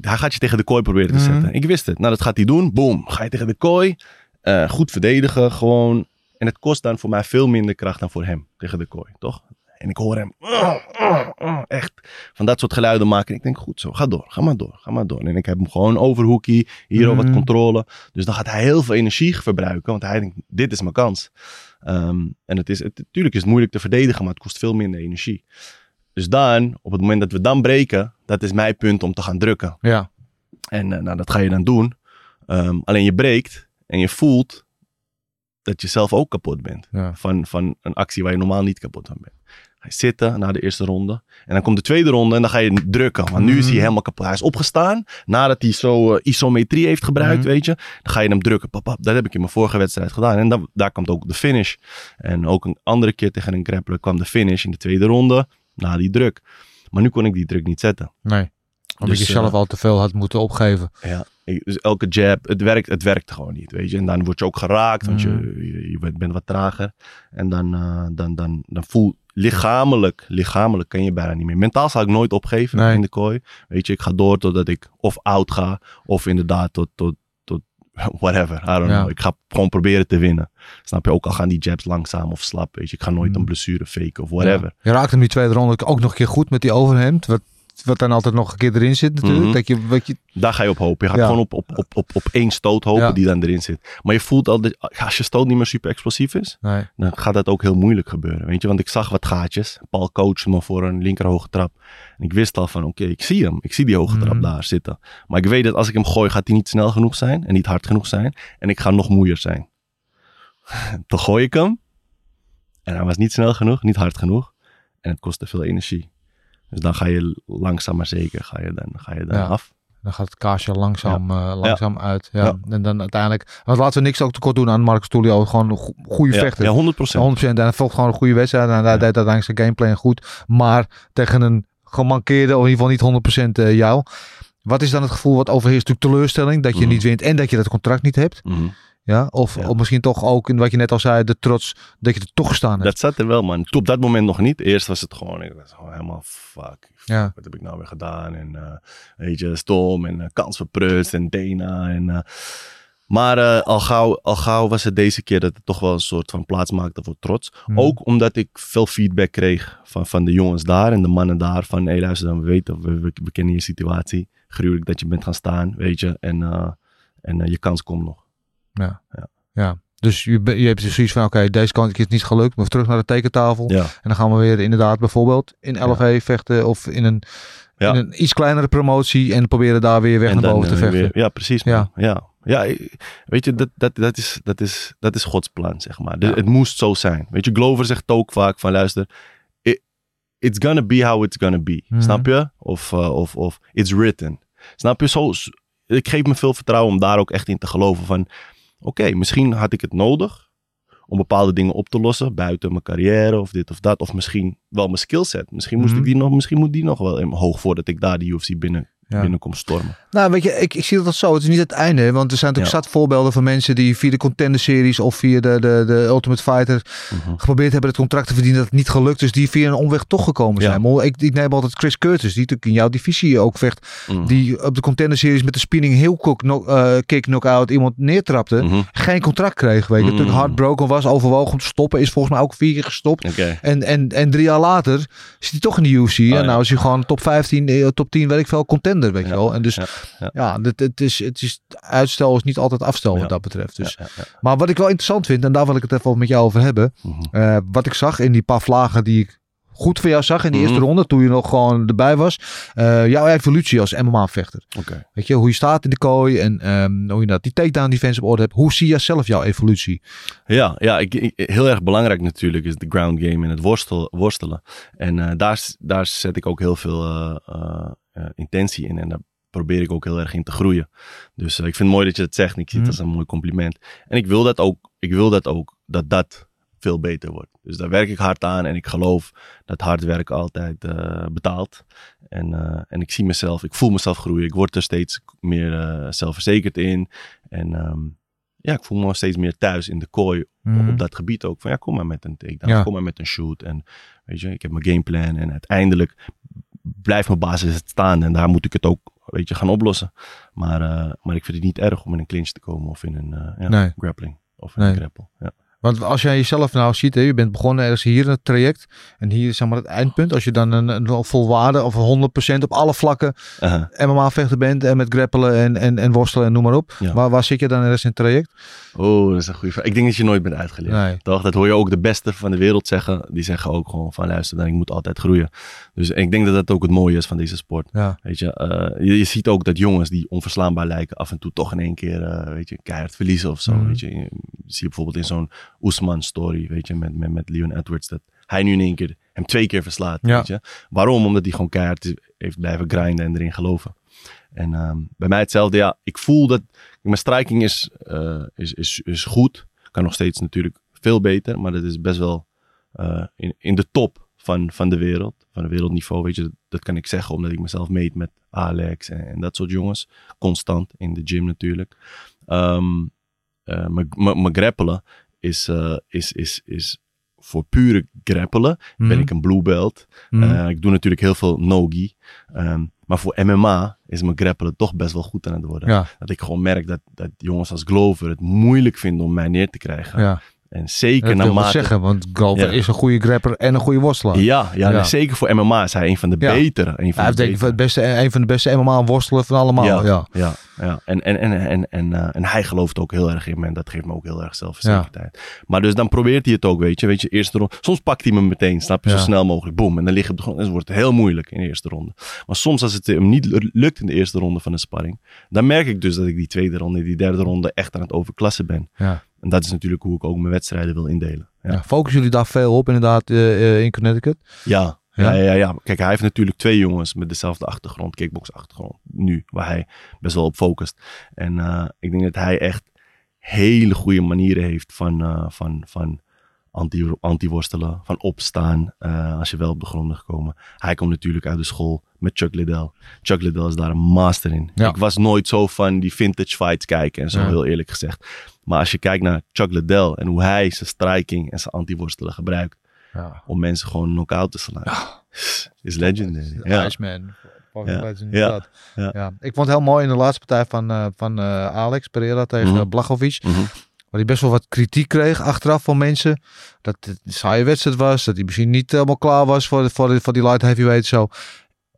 Speaker 4: Hij gaat je tegen de kooi proberen te
Speaker 3: Mhm.
Speaker 4: zetten. Ik wist het. Nou, dat gaat hij doen. Boom. Ga je tegen de kooi. Eh, goed verdedigen. Gewoon. En het kost dan voor mij veel minder kracht dan voor hem. Tegen de kooi, toch? En ik hoor hem echt van dat soort geluiden maken. En ik denk, goed zo, ga door, ga maar door, ga maar door. En ik heb hem gewoon overhoekie, hier al wat
Speaker 3: Mhm.
Speaker 4: controle. Dus dan gaat hij heel veel energie verbruiken, want hij denkt, dit is mijn kans. Ehm, en het is, natuurlijk is het moeilijk te verdedigen, maar het kost veel minder energie. Dus dan, op het moment dat we dan breken, dat is mijn punt om te gaan drukken.
Speaker 3: ja.
Speaker 4: En eh, nou, dat ga je dan doen. Ehm, alleen je breekt en je voelt dat je zelf ook kapot bent.
Speaker 3: Ja.
Speaker 4: Van, van een actie waar je normaal niet kapot van bent. Ga je zitten na de eerste ronde. En dan komt de tweede ronde en dan ga je drukken. Want nu is hij
Speaker 3: Mhm.
Speaker 4: helemaal kapot. Hij is opgestaan. Nadat hij zo eh, isometrie heeft gebruikt,
Speaker 3: Mhm.
Speaker 4: weet je. Dan ga je hem drukken. Pap, pap. Dat heb ik in mijn vorige wedstrijd gedaan. En dan, daar komt ook de finish. En ook een andere keer tegen een grappler kwam de finish in de tweede ronde. Na die druk. Maar nu kon ik die druk niet zetten.
Speaker 3: Nee. Omdat
Speaker 4: Dus,
Speaker 3: je zelf
Speaker 4: eh,
Speaker 3: al te veel had moeten opgeven.
Speaker 4: Ja, dus elke jab, het werkt, het werkt gewoon niet, weet je. En dan word je ook geraakt, want je, je, je bent, wat trager. En dan, eh, dan, dan, dan voel lichamelijk, lichamelijk kan je bijna niet meer. Mentaal zal ik nooit opgeven
Speaker 3: Nee.
Speaker 4: in de kooi. Weet je, ik ga door totdat ik of oud ga, of inderdaad tot, tot whatever, I don't
Speaker 3: Ja.
Speaker 4: know. Ik ga gewoon proberen te winnen. Snap je? Ook al gaan die jabs langzaam of slap, weet je. Ik ga nooit
Speaker 3: Mhm.
Speaker 4: een blessure faken of whatever.
Speaker 3: Ja. Je raakte hem die tweede ronde ook nog een keer goed met die overhemd. Wat, wat dan altijd nog een keer erin zit natuurlijk.
Speaker 4: Mhm.
Speaker 3: Dat je, wat je,
Speaker 4: Daar ga je op hopen. Je gaat
Speaker 3: Ja.
Speaker 4: gewoon op, op, op, op, op één stoot hopen
Speaker 3: Ja.
Speaker 4: die dan erin zit. Maar je voelt al, dat als je stoot niet meer super explosief is,
Speaker 3: nee.
Speaker 4: dan gaat dat ook heel moeilijk gebeuren. Weet je, want ik zag wat gaatjes. Paul coachte me voor een linker hoge trap. En ik wist al van, oké, ik zie hem. Ik zie die hoge trap
Speaker 3: Mhm.
Speaker 4: daar zitten. Maar ik weet dat als ik hem gooi, gaat hij niet snel genoeg zijn en niet hard genoeg zijn. En ik ga nog moeier zijn. Toen gooi ik hem. En hij was niet snel genoeg, niet hard genoeg. En het kostte veel energie. Dus dan ga je langzaam maar zeker ga je dan, ga je dan
Speaker 3: Ja.
Speaker 4: af.
Speaker 3: Dan gaat het kaasje langzaam, eh, langzaam uit. Ja. En dan uiteindelijk... Want laten we niks ook tekort doen aan Marcus Tulio. Gewoon een go- goede
Speaker 4: Ja,
Speaker 3: vechter.
Speaker 4: ja 100 procent.
Speaker 3: 100%. En hij volgt gewoon een goede wedstrijd. En hij deed uiteindelijk zijn gameplan goed. Maar tegen een gemankeerde, of in ieder geval niet 100% eh, jou. Wat is dan het gevoel wat overheerst? Natuurlijk teleurstelling dat je
Speaker 4: Mhm.
Speaker 3: niet wint en dat je dat contract niet hebt.
Speaker 4: Mhm.
Speaker 3: Ja? Of,
Speaker 4: Ja.
Speaker 3: of misschien toch ook, in wat je net al zei, de trots dat je er toch gestaan hebt.
Speaker 4: Dat zat er wel, man. Op dat moment nog niet. Eerst was het gewoon, ik was gewoon helemaal fuck.
Speaker 3: Ja.
Speaker 4: Wat heb ik nou weer gedaan? En eh, weet je, Storm en eh, kans verprutst en Dana. En, eh, maar al, gauw, al gauw was het deze keer dat het toch wel een soort van plaats maakte voor trots.
Speaker 3: Mhm.
Speaker 4: Ook omdat ik veel feedback kreeg van, van de jongens daar en de mannen daar. Van, hé luister dan, we weten, we, we, we kennen je situatie. Gruwelijk dat je bent gaan staan, weet je. En, en je kans komt nog.
Speaker 3: Ja.
Speaker 4: Ja.
Speaker 3: ja. Dus je, je hebt dus zoiets van, oké, deze kant is niet gelukt. Maar terug naar de tekentafel.
Speaker 4: Ja.
Speaker 3: En dan gaan we weer inderdaad bijvoorbeeld in LFE vechten. Of in een,
Speaker 4: Ja.
Speaker 3: in een iets kleinere promotie. En proberen daar weer weg
Speaker 4: En
Speaker 3: naar boven te
Speaker 4: eh,
Speaker 3: vechten.
Speaker 4: weer- ja, precies. Man.
Speaker 3: Ja.
Speaker 4: Ja. Ja. weet je, dat, dat, dat, is, dat, is, dat is Gods plan, zeg maar. De-. Het moest zo zijn. Weet je, Glover zegt ook vaak van, luister, it- it's gonna be how it's gonna be.
Speaker 3: Mhm.
Speaker 4: Snap je? Of, eh, of, of it's written. Snap je? Zo, ik geef me veel vertrouwen om daar ook echt in te geloven van, oké, misschien had ik het nodig om bepaalde dingen op te lossen buiten mijn carrière of dit of dat. Of misschien wel mijn skillset. Misschien, moest
Speaker 3: Mhm.
Speaker 4: ik die nog, misschien moet die nog wel in hoog voordat ik daar de UFC binnen,
Speaker 3: Ja.
Speaker 4: binnenkom stormen.
Speaker 3: Nou, weet je, ik, ik zie dat zo. Het is niet het einde. Want er zijn natuurlijk
Speaker 4: Ja.
Speaker 3: zat voorbeelden van mensen die via de contender series of via de, de, de Ultimate Fighter
Speaker 4: Mhm.
Speaker 3: geprobeerd hebben het contract te verdienen dat het niet gelukt is. Die via een omweg toch gekomen
Speaker 4: Ja.
Speaker 3: zijn. Maar ik, ik neem altijd Chris Curtis, die natuurlijk in jouw divisie ook vecht.
Speaker 4: Mhm.
Speaker 3: Die op de contender series met de spinning heel kick, knock, eh, kick knockout iemand neertrapte.
Speaker 4: Mhm.
Speaker 3: Geen contract kreeg, weet je. Natuurlijk heartbroken was, overwogen om te stoppen. Is volgens mij ook vier keer gestopt. En, en, en drie jaar later zit hij toch in de UFC. en
Speaker 4: ja.
Speaker 3: nou is hij gewoon top 15, eh, top 10, weet ik veel, contender, weet je wel. En dus
Speaker 4: ja,
Speaker 3: dit, het, is, het is uitstel is niet altijd afstel wat dat betreft. Dus. Maar wat ik wel interessant vind, en daar wil ik het even met jou over hebben.
Speaker 4: Mhm.
Speaker 3: eh, wat ik zag in die paar vlagen die ik goed voor jou zag in de
Speaker 4: Mhm.
Speaker 3: eerste ronde, toen je nog gewoon erbij was. eh, jouw evolutie als MMA-vechter.
Speaker 4: Oké.
Speaker 3: Weet je, hoe je staat in de kooi en ehm, hoe je dat, die takedown defense op orde hebt. Hoe zie jij zelf jouw evolutie?
Speaker 4: Ja, ja ik, ik- heel erg belangrijk natuurlijk is de ground game en het worstel, worstelen. En eh, daar, daar zet ik ook heel veel intentie in. En daar probeer ik ook heel erg in te groeien. Dus eh, ik vind het mooi dat je het zegt. Ik zie het als een mooi compliment. En ik wil dat ook, ik wil dat ook, dat dat veel beter wordt. Dus daar werk ik hard aan. En ik geloof dat hard werken altijd eh, betaalt. En, eh, en ik zie mezelf, ik voel mezelf groeien. Ik word er steeds meer eh, zelfverzekerd in. En ehm, ja, ik voel me steeds meer thuis in de kooi
Speaker 3: Mhm.
Speaker 4: op dat gebied ook. Van ja, kom maar met een takedown,
Speaker 3: Ja.
Speaker 4: kom maar met een shoot. En weet je, ik heb mijn gameplan en uiteindelijk blijft mijn basis staan. En daar moet ik het ook, weet je, gaan oplossen. Maar, eh, maar ik vind het niet erg om in een clinch te komen of in een eh, ja,
Speaker 3: Nee.
Speaker 4: grappling. Of in
Speaker 3: Nee.
Speaker 4: een grapple. Ja.
Speaker 3: Want als jij jezelf nou ziet, hè, je bent begonnen ergens hier in het traject. En hier is zeg maar het eindpunt. Als je dan een, een volwaarde of 100% op alle vlakken
Speaker 4: Aha.
Speaker 3: MMA-vechter bent. En met grappelen en, en, en worstelen en noem maar op.
Speaker 4: Ja.
Speaker 3: Waar, waar zit je dan ergens in het traject?
Speaker 4: Oh, dat is een goede vraag. Ik denk dat je nooit bent uitgeleerd.
Speaker 3: Nee.
Speaker 4: Toch? Dat hoor je ook de beste van de wereld zeggen. Die zeggen ook gewoon van luister, dan, ik moet altijd groeien. Dus ik denk dat dat ook het mooie is van deze sport.
Speaker 3: Ja.
Speaker 4: Weet je, eh, je, je ziet ook dat jongens die onverslaanbaar lijken af en toe toch in één keer, eh, weet je, keihard verliezen of zo.
Speaker 3: Mhm.
Speaker 4: Weet je, je zie je bijvoorbeeld in zo'n Oesman story, weet je, met, met, met Leon Edwards, dat hij nu in één keer hem twee keer verslaat.
Speaker 3: Ja.
Speaker 4: Weet je. Waarom? Omdat hij gewoon keihard heeft blijven grinden en erin geloven. En ehm, bij mij hetzelfde, ja, ik voel dat mijn striking is, eh, is, is, is goed. Kan nog steeds natuurlijk veel beter, maar dat is best wel eh, in, in de top van, van de wereld. Van de wereldniveau, weet je. Dat, dat kan ik zeggen omdat ik mezelf meet met Alex en, en dat soort jongens. Constant in de gym natuurlijk. Ehm eh, maar- maar maar grappelen is, eh, is, is, is voor pure grappelen ben
Speaker 3: Mhm.
Speaker 4: ik een blue belt.
Speaker 3: Mhm.
Speaker 4: Eh, ik doe natuurlijk heel veel no-gi. Ehm, maar voor MMA is mijn grappelen toch best wel goed aan het worden.
Speaker 3: ja,
Speaker 4: Dat ik gewoon merk dat, dat jongens als Glover het moeilijk vinden om mij neer te krijgen.
Speaker 3: ja.
Speaker 4: En zeker
Speaker 3: Dat
Speaker 4: naarmate...
Speaker 3: zeggen, want Galver
Speaker 4: Ja.
Speaker 3: is een goede grapper en een goede worstelaar.
Speaker 4: Ja, ja, zeker voor MMA is hij een van de betere. Een van
Speaker 3: Hij
Speaker 4: de
Speaker 3: heeft denk ik
Speaker 4: betere.
Speaker 3: het beste, een van de beste MMA-worstelen van allemaal. Ja.
Speaker 4: Ja, ja. En, en, en, en, en, eh, en hij gelooft ook heel erg in me. En dat geeft me ook heel erg zelfverzekerdheid. Maar dus dan probeert hij het ook, weet je. Weet je, eerste ronde. Soms pakt hij me meteen, snap je, zo snel mogelijk. Boom. En dan lig je op de grond. En dan wordt het heel moeilijk in de eerste ronde. Maar soms als het hem niet lu- lukt in de eerste ronde van een sparring. Dan merk ik dus dat ik die tweede ronde, die derde ronde echt aan het overklassen ben.
Speaker 3: Ja.
Speaker 4: En dat is natuurlijk hoe ik ook mijn wedstrijden wil indelen. Ja.
Speaker 3: Ja, focussen jullie daar veel op inderdaad eh, eh, in Connecticut?
Speaker 4: Ja,
Speaker 3: Ja?
Speaker 4: ja, ja, ja. Kijk, hij heeft natuurlijk twee jongens met dezelfde achtergrond, kickbox achtergrond, nu, waar hij best wel op focust. En eh, ik denk dat hij echt hele goede manieren heeft van, eh, van, van anti, anti-worstelen, van opstaan als je wel op de grond bent gekomen. Hij komt natuurlijk uit de school met Chuck Liddell. Chuck Liddell is daar een master in.
Speaker 3: Ja.
Speaker 4: Ik was nooit zo van die vintage fights kijken en zo, heel eerlijk gezegd. Maar als je kijkt naar Chuck Liddell en hoe hij zijn striking en zijn anti-worstelen gebruikt,
Speaker 3: Ja.
Speaker 4: om mensen gewoon knock-out te slaan. Is legendary. Ja.
Speaker 3: Iceman.
Speaker 4: Ja. Ja. Ja.
Speaker 3: Ja. Ik vond het heel mooi in de laatste partij van, eh, van eh, Alex Pereira tegen
Speaker 4: Mhm.
Speaker 3: eh, Blachowicz.
Speaker 4: Mhm.
Speaker 3: Waar hij best wel wat kritiek kreeg achteraf van mensen. Dat het een saaie wedstrijd was. Dat hij misschien niet helemaal klaar was voor, voor, voor die light heavyweight. Zo.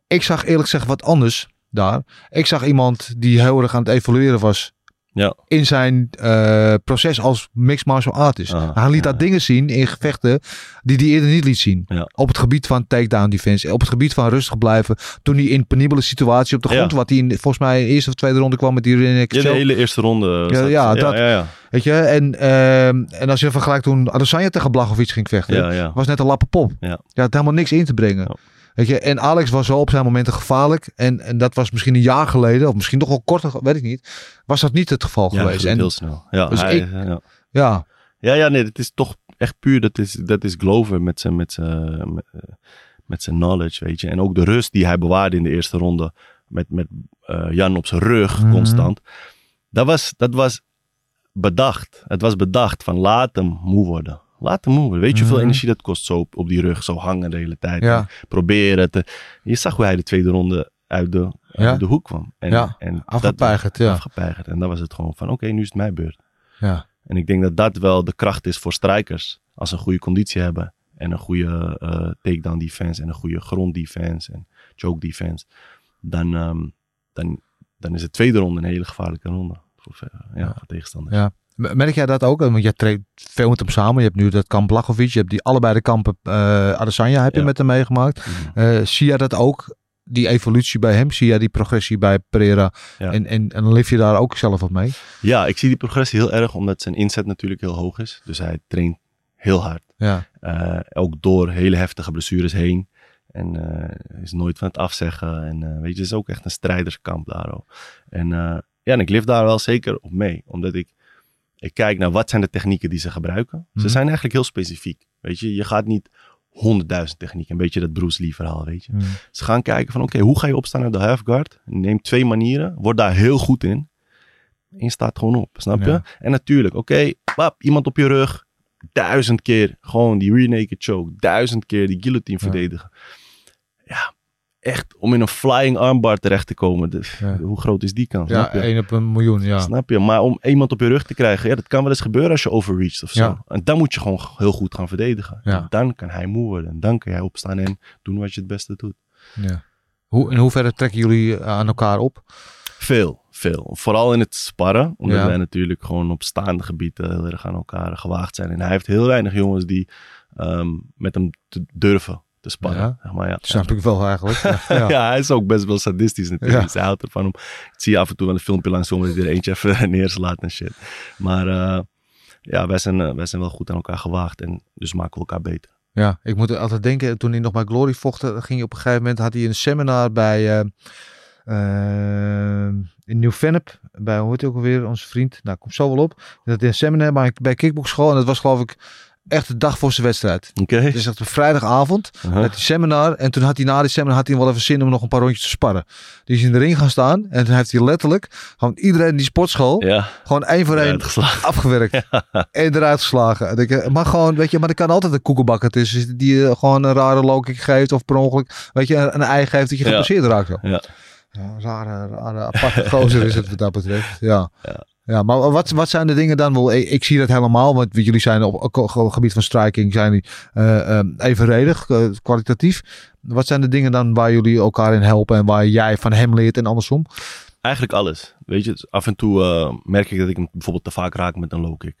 Speaker 3: Ik zag eerlijk gezegd wat anders daar. Ik zag iemand die heel erg aan het evolueren was.
Speaker 4: Ja.
Speaker 3: In zijn eh, proces als mixed martial artist.
Speaker 4: Ah,
Speaker 3: hij liet
Speaker 4: ja.
Speaker 3: daar dingen zien in gevechten die hij eerder niet liet zien. Op het gebied van takedown defense. Op het gebied van rustig blijven. Toen hij in penibele situatie op de grond. Wat hij in, volgens mij in de eerste of tweede ronde kwam met die naked
Speaker 4: Ja, de hele eerste ronde.
Speaker 3: Ja, ja, dat-
Speaker 4: ja, ja,
Speaker 3: Weet je, en, ehm, en als je vergelijkt toen Adesanya tegen Blachowicz ging vechten, was net een lappe pop.
Speaker 4: Ja.
Speaker 3: Had helemaal niks in te brengen.
Speaker 4: Ja.
Speaker 3: Weet je, en Alex was wel op zijn momenten gevaarlijk. En, en dat was misschien een jaar geleden, of misschien nog wel korter, weet ik niet. Was dat niet het geval
Speaker 4: Ja,
Speaker 3: geweest. En
Speaker 4: heel snel. Ja,
Speaker 3: Dus
Speaker 4: hij-
Speaker 3: ik-
Speaker 4: ja.
Speaker 3: ja,
Speaker 4: ja, ja, nee, het is toch echt puur, dat is, dat is Glover met zijn, met zijn, met, eh, met zijn knowledge, weet je. En ook de rust die hij bewaarde in de eerste ronde, met, met eh, Jan op zijn rug,
Speaker 3: Mhm.
Speaker 4: constant. Dat was, dat was bedacht. Het was bedacht van laat hem moe worden. Laat hem worden. Weet je hoeveel
Speaker 3: Mhm.
Speaker 4: energie dat kost zo op, op die rug, zo hangen de hele tijd.
Speaker 3: Ja.
Speaker 4: Proberen te... Je zag hoe hij de tweede ronde uit de,
Speaker 3: Ja.
Speaker 4: de hoek kwam. En,
Speaker 3: Ja,
Speaker 4: en dat-
Speaker 3: afgepeigerd, ja.
Speaker 4: Afgepeigerd. En dan was het gewoon van, oké, nu is het mijn beurt.
Speaker 3: ja.
Speaker 4: En ik denk dat dat wel de kracht is voor strijkers. Als ze een goede conditie hebben. En een goede eh takedown defense. En een goede gronddefense. En choke defense. Dan, ehm, dan, dan is de tweede ronde een hele gevaarlijke ronde. Voor, ver- ja, voor tegenstanders.
Speaker 3: Ja. Merk jij dat ook? Want jij treedt veel met hem samen. Je hebt nu dat kamp Blachowicz. Je hebt die allebei de kampen eh Adesanya heb je
Speaker 4: Ja.
Speaker 3: met hem meegemaakt.
Speaker 4: Mhm.
Speaker 3: Eh, zie jij dat ook? Die evolutie bij hem? Zie jij die progressie bij Pereira?
Speaker 4: Ja.
Speaker 3: En, en, en leef je daar ook zelf op mee?
Speaker 4: Ja, ik zie die progressie heel erg. Omdat zijn inzet natuurlijk heel hoog is. Dus hij traint heel hard.
Speaker 3: Ja.
Speaker 4: Eh, ook door hele heftige blessures heen. En is nooit van het afzeggen. En weet je, het is ook echt een strijderskamp daar. En ja, en ik leef daar wel zeker op mee. Omdat ik, ik kijk naar wat zijn de technieken die ze gebruiken.
Speaker 3: Mhm.
Speaker 4: Ze zijn eigenlijk heel specifiek. Weet je, je gaat niet honderdduizend technieken. Een beetje dat Bruce Lee verhaal, weet je. Ze gaan kijken van oké, hoe ga je opstaan uit de half guard? Neem twee manieren. Word daar heel goed in. En je staat gewoon op, snap je?
Speaker 3: Ja.
Speaker 4: En natuurlijk, oké, pap, iemand op je rug. Duizend keer gewoon die rear naked choke. Duizend keer die guillotine
Speaker 3: Ja.
Speaker 4: verdedigen. Ja, echt om in een flying armbar terecht te komen.
Speaker 3: Ja.
Speaker 4: Hoe groot is die kans?
Speaker 3: Ja? 1 op een miljoen, ja.
Speaker 4: Snap je? Maar om iemand op je rug te krijgen, ja, dat kan wel eens gebeuren als je overreacht of zo.
Speaker 3: Ja.
Speaker 4: En dan moet je gewoon heel goed gaan verdedigen.
Speaker 3: Ja.
Speaker 4: Dan kan hij moe worden. En dan kan jij opstaan en doen wat je het beste doet.
Speaker 3: ja. Hoe, in hoeverre trekken jullie aan elkaar op?
Speaker 4: Veel, veel. Vooral in het sparren. Omdat wij natuurlijk gewoon op staande gebieden heel erg aan elkaar gewaagd zijn. En hij heeft heel weinig jongens die ehm, met hem te durven te sparren.
Speaker 3: Ja.
Speaker 4: Maar, ja.
Speaker 3: Snap ik wel eigenlijk. Ja.
Speaker 4: Hij is ook best wel sadistisch natuurlijk. Hij houdt ervan om... Ik zie af en toe wel een filmpje langs komen dat hij er eentje even neerslaat en shit. Maar eh, ja, wij zijn, eh, wij zijn wel goed aan elkaar gewaagd. En dus maken we elkaar beter.
Speaker 3: Ja, ik moet altijd denken, toen hij nog bij Glory vocht, ging hij op een gegeven moment, had hij een seminar bij, eh, eh, in Nieuw-Vennep, bij, hoe heet hij ook alweer, onze vriend, nou, komt zo wel op. Dat hij een seminar bij, bij Kickbox School, en dat was geloof ik echt de dag voor zijn wedstrijd.
Speaker 4: Oké.
Speaker 3: Is echt een vrijdagavond. Met die seminar. En toen had hij na die seminar had hij wel even zin om nog een paar rondjes te sparren. Die is in de ring gaan staan. En toen heeft hij letterlijk gewoon iedereen in die sportschool.
Speaker 4: Ja,
Speaker 3: Gewoon één voor één afgewerkt. En eruit geslagen. En ik, maar gewoon, weet je, maar er kan altijd een koekenbakker tussen die je gewoon een rare logic geeft. Of per ongeluk, weet je, een ei geeft dat je
Speaker 4: Ja.
Speaker 3: gepasseerd raakt.
Speaker 4: Ja.
Speaker 3: Ja, rare, rare, aparte gozer is het wat dat betreft. Ja.
Speaker 4: Ja.
Speaker 3: Maar wat, wat zijn de dingen dan? Wel, ik, ik zie dat helemaal, want jullie zijn op op het gebied van striking zijn eh, evenredig, eh, kwalitatief. Wat zijn de dingen dan waar jullie elkaar in helpen en waar jij van hem leert en andersom?
Speaker 4: Eigenlijk alles. Weet je, af en toe eh, merk ik dat ik hem bijvoorbeeld te vaak raak met een low kick.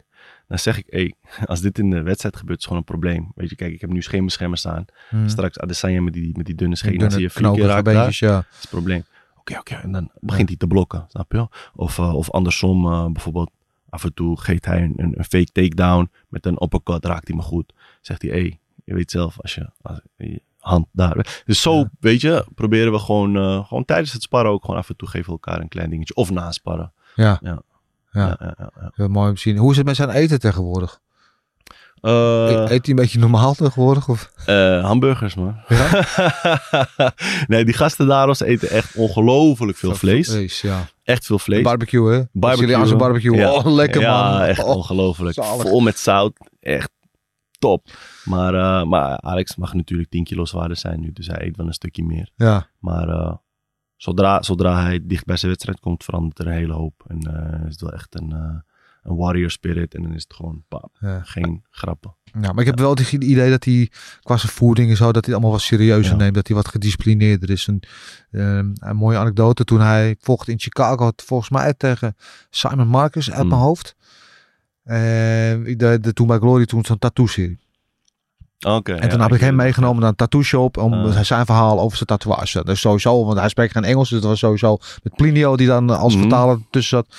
Speaker 4: Dan zeg ik, hey, als dit in de wedstrijd gebeurt, is gewoon een probleem. Weet je, kijk, ik heb nu scheenbeschermers staan. Straks Adesanya met die, met die dunne schenen, als hij je vier keer daar,
Speaker 3: ja.
Speaker 4: dat is het probleem. Oké, oké. En dan begint hij te blokken, snap je? Of, eh, of andersom, eh, bijvoorbeeld, af en toe geeft hij een, een, fake takedown. Met een uppercut raakt hij me goed. Zegt hij, hey, je weet zelf, als je, als je hand daar... Dus zo,
Speaker 3: Ja.
Speaker 4: weet je, proberen we gewoon, eh, gewoon tijdens het sparren ook gewoon af en toe geven we elkaar een klein dingetje. Of na sparren.
Speaker 3: Ja.
Speaker 4: Ja.
Speaker 3: Ja.
Speaker 4: Ja, ja, ja, ja.
Speaker 3: Heel mooi om te zien. Hoe is het met zijn eten tegenwoordig?
Speaker 4: Eh,
Speaker 3: Eet hij een beetje normaal tegenwoordig? Of?
Speaker 4: eh, hamburgers, man.
Speaker 3: Ja?
Speaker 4: nee, die gasten daar ons eten echt ongelooflijk veel vlees.
Speaker 3: Vlees, ja.
Speaker 4: Echt veel vlees.
Speaker 3: Barbecue, hè?
Speaker 4: Barbecue.
Speaker 3: Barbecue.
Speaker 4: Ja.
Speaker 3: Oh, lekker
Speaker 4: ja,
Speaker 3: man.
Speaker 4: echt
Speaker 3: Oh.
Speaker 4: ongelooflijk.
Speaker 3: zalig.
Speaker 4: Vol met zout. Echt top. Maar, eh, maar Alex mag natuurlijk 10 kilo zwaarder zijn nu. Dus hij eet wel een stukje meer.
Speaker 3: Ja,
Speaker 4: Maar zodra, zodra hij dicht bij zijn wedstrijd komt, verandert er een hele hoop. En is het wel echt een, een warrior spirit. En dan is het gewoon pap,
Speaker 3: ja.
Speaker 4: geen grappen.
Speaker 3: Ja, maar ik heb wel het idee dat hij qua zijn voeding en zo, dat hij allemaal wat serieuzer
Speaker 4: Ja.
Speaker 3: neemt. Dat hij wat gedisciplineerder is. Een, ehm, een mooie anekdote toen hij vocht in Chicago, volgens mij tegen Simon Marcus uit mijn hoofd. En ik de, de, toen bij Glory toen zo'n tattoo serie.
Speaker 4: Oké.
Speaker 3: En toen heb ik hem meegenomen naar een tattoo shop om
Speaker 4: Ah.
Speaker 3: zijn verhaal over zijn tatoeage. Dus sowieso, want hij spreekt geen Engels, dus dat was sowieso met Plinio die dan als
Speaker 4: Mhm.
Speaker 3: vertaler tussen zat.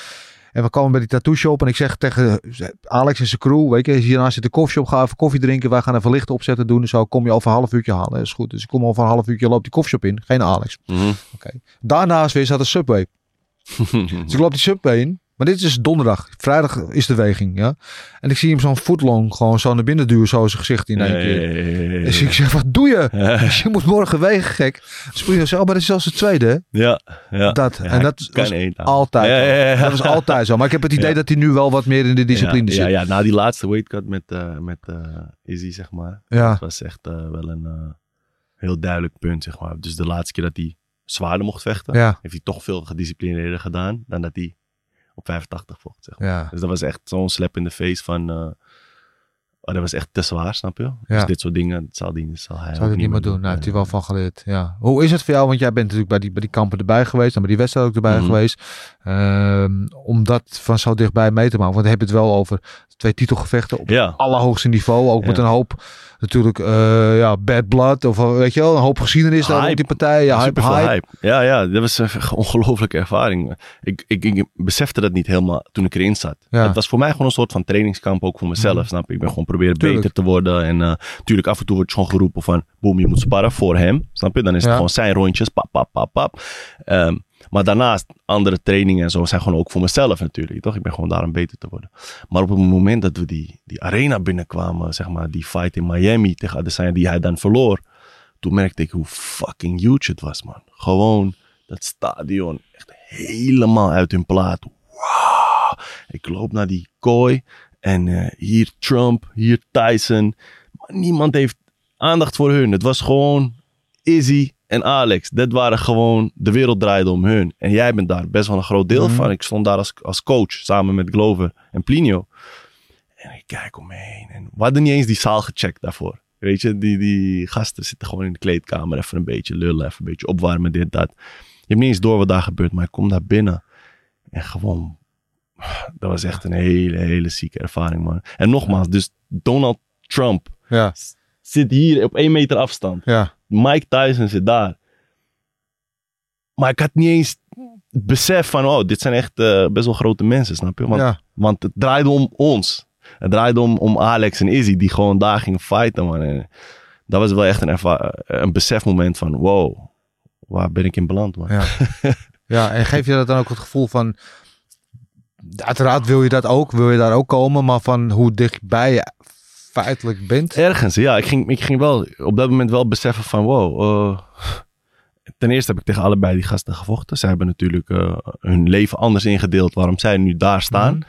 Speaker 3: En we komen bij die tattoo shop en ik zeg tegen Alex en zijn crew, weet je, hiernaast zit de koffieshop, ga even koffie drinken, wij gaan even lichten opzetten doen en zo, kom je over een half uurtje halen. Dat is goed. Dus ik kom over een half uurtje, loop die koffieshop in, geen Alex.
Speaker 4: Mhm.
Speaker 3: Daarnaast weer zat een Subway. Dus ik loop die Subway in. Maar dit is dus donderdag. Vrijdag is de weging, ja. En ik zie hem zo'n footlong gewoon zo naar binnen duwen, zo zijn gezicht in één keer. Dus ik zeg, wat doe je? Dus je moet morgen wegen, gek. Spring zo, oh, maar dat is zelfs de tweede, hè?
Speaker 4: Ja, ja.
Speaker 3: Dat.
Speaker 4: Ja,
Speaker 3: en dat was
Speaker 4: eten.
Speaker 3: altijd
Speaker 4: Ja, ja.
Speaker 3: Dat was altijd zo. Maar ik heb het idee dat hij nu wel wat meer in de discipline zit.
Speaker 4: Ja, ja, na die laatste weightcut met, eh met eh, Izzy, zeg maar.
Speaker 3: Ja.
Speaker 4: Dat was echt eh, wel een heel duidelijk punt, zeg maar. Dus de laatste keer dat hij zwaarder mocht vechten, heeft hij toch veel gedisciplineerder gedaan dan dat hij op 85 vocht, zeg maar.
Speaker 3: Ja.
Speaker 4: Dus dat was echt zo'n slap in de face van... eh, oh, dat was echt te zwaar, snap je?
Speaker 3: Ja.
Speaker 4: Dus dit soort dingen dat zal, die, zal hij ook
Speaker 3: ik niet meer doen. Nou,
Speaker 4: Nee,
Speaker 3: heeft hij wel van geleerd. Ja. Hoe is het voor jou? Want jij bent natuurlijk bij die, bij die kampen erbij geweest. En bij die wedstrijd ook erbij
Speaker 4: Mhm.
Speaker 3: geweest. Ehm, om dat van zo dichtbij mee te maken. Want dan heb je het wel over twee titelgevechten op allerhoogste niveau. Ook met een hoop natuurlijk eh, ja, bad blood. Of eh, weet je wel, een hoop geschiedenis daar
Speaker 4: Hype.
Speaker 3: rond die partij. Ja, hype, hype.
Speaker 4: hype. Ja, ja, dat was een ongelofelijke ervaring. Ik, ik, ik besefte dat niet helemaal toen ik erin zat.
Speaker 3: Ja.
Speaker 4: Het was voor mij gewoon een soort van trainingskamp ook voor mezelf,
Speaker 3: Mhm.
Speaker 4: snap je? Ik ben gewoon proberen
Speaker 3: Tuurlijk.
Speaker 4: beter te worden. En natuurlijk af en toe wordt je gewoon geroepen van, boem, je moet sparren voor hem. Snap je? Dan is het gewoon zijn rondjes, pap, pap, pap, pap. Ehm, maar daarnaast, andere trainingen en zo zijn gewoon ook voor mezelf natuurlijk. Toch? Ik ben gewoon daar om beter te worden. Maar op het moment dat we die, die arena binnenkwamen, zeg maar, die fight in Miami tegen Adesanya, die hij dan verloor. Toen merkte ik hoe fucking huge het was, man. Gewoon dat stadion echt helemaal uit hun plaat. Wow. Ik loop naar die kooi en eh, hier Trump, hier Tyson. Maar niemand heeft aandacht voor hun. Het was gewoon Izzy en Alex. Dat waren gewoon, de wereld draaide om hun. En jij bent daar best wel een groot deel
Speaker 3: Mhm.
Speaker 4: van. Ik stond daar als, als coach samen met Glover en Plinio. En ik kijk om me heen. En we hadden niet eens die zaal gecheckt daarvoor. Weet je, die, die gasten zitten gewoon in de kleedkamer. Even een beetje lullen, even een beetje opwarmen, dit, dat. Je hebt niet eens door wat daar gebeurt, maar ik kom daar binnen. En gewoon, dat was echt een hele, hele zieke ervaring, man. En nogmaals, dus Donald Trump
Speaker 3: Ja,
Speaker 4: zit hier op één meter afstand.
Speaker 3: ja,
Speaker 4: Mike Tyson zit daar. Maar ik had niet eens het besef van, oh, dit zijn echt eh, best wel grote mensen, snap je? Want,
Speaker 3: ja.
Speaker 4: want het draaide om ons. Het draaide om, om Alex en Izzy, die gewoon daar gingen fighten, man. En dat was wel echt een, een besefmoment van, wow, waar ben ik in beland, man?
Speaker 3: Ja. ja, en geef je dat dan ook het gevoel van... Uiteraard wil je dat ook, wil je daar ook komen, maar van hoe dichtbij je feitelijk bent.
Speaker 4: Ergens, ja. Ik ging, ik ging wel op dat moment wel beseffen van wow. eh, ten eerste heb ik tegen allebei die gasten gevochten. Zij hebben natuurlijk eh, hun leven anders ingedeeld waarom zij nu daar staan.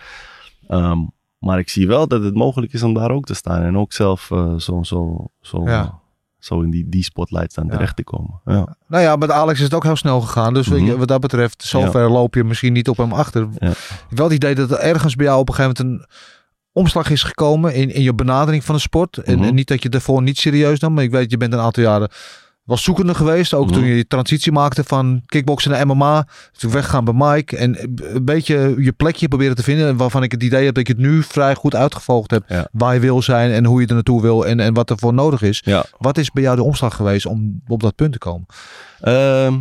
Speaker 4: Ehm, maar ik zie wel dat het mogelijk is om daar ook te staan. En ook zelf eh, zo, zo, zo,
Speaker 3: Ja.
Speaker 4: zo in die, die spotlight staan
Speaker 3: Ja.
Speaker 4: terecht te komen. Ja.
Speaker 3: Nou ja, met Alex is het ook heel snel gegaan. Dus
Speaker 4: Mhm.
Speaker 3: wat dat betreft, zover loop je misschien niet op hem achter.
Speaker 4: Ja.
Speaker 3: Ik heb wel het idee dat er ergens bij jou op een gegeven moment een omslag is gekomen in, in je benadering van de sport. En,
Speaker 4: Mhm.
Speaker 3: en niet dat je daarvoor niet serieus nam, maar ik weet, je bent een aantal jaren wel zoekende geweest. Ook toen
Speaker 4: Mhm.
Speaker 3: je die transitie maakte van kickboksen naar MMA. Toen weggaan bij Mike. En een beetje je plekje proberen te vinden. Waarvan ik het idee heb dat je het nu vrij goed uitgevolgd hebt.
Speaker 4: Ja.
Speaker 3: Waar je wil zijn en hoe je er naartoe wil. En, en wat er voor nodig is.
Speaker 4: Ja.
Speaker 3: Wat is bij jou de omslag geweest om op dat punt te komen?
Speaker 4: Ehm,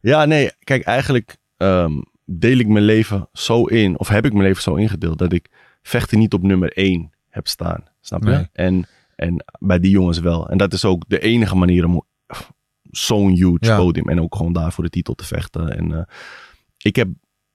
Speaker 4: ja, nee, kijk, eigenlijk ehm, deel ik mijn leven zo in, of heb ik mijn leven zo ingedeeld, dat ik vechten niet op nummer één heb staan. Snap je?
Speaker 3: Nee.
Speaker 4: En, en bij die jongens wel. En dat is ook de enige manier om zo'n huge
Speaker 3: Ja.
Speaker 4: podium en ook gewoon daar voor de titel te vechten. En eh, ik, heb,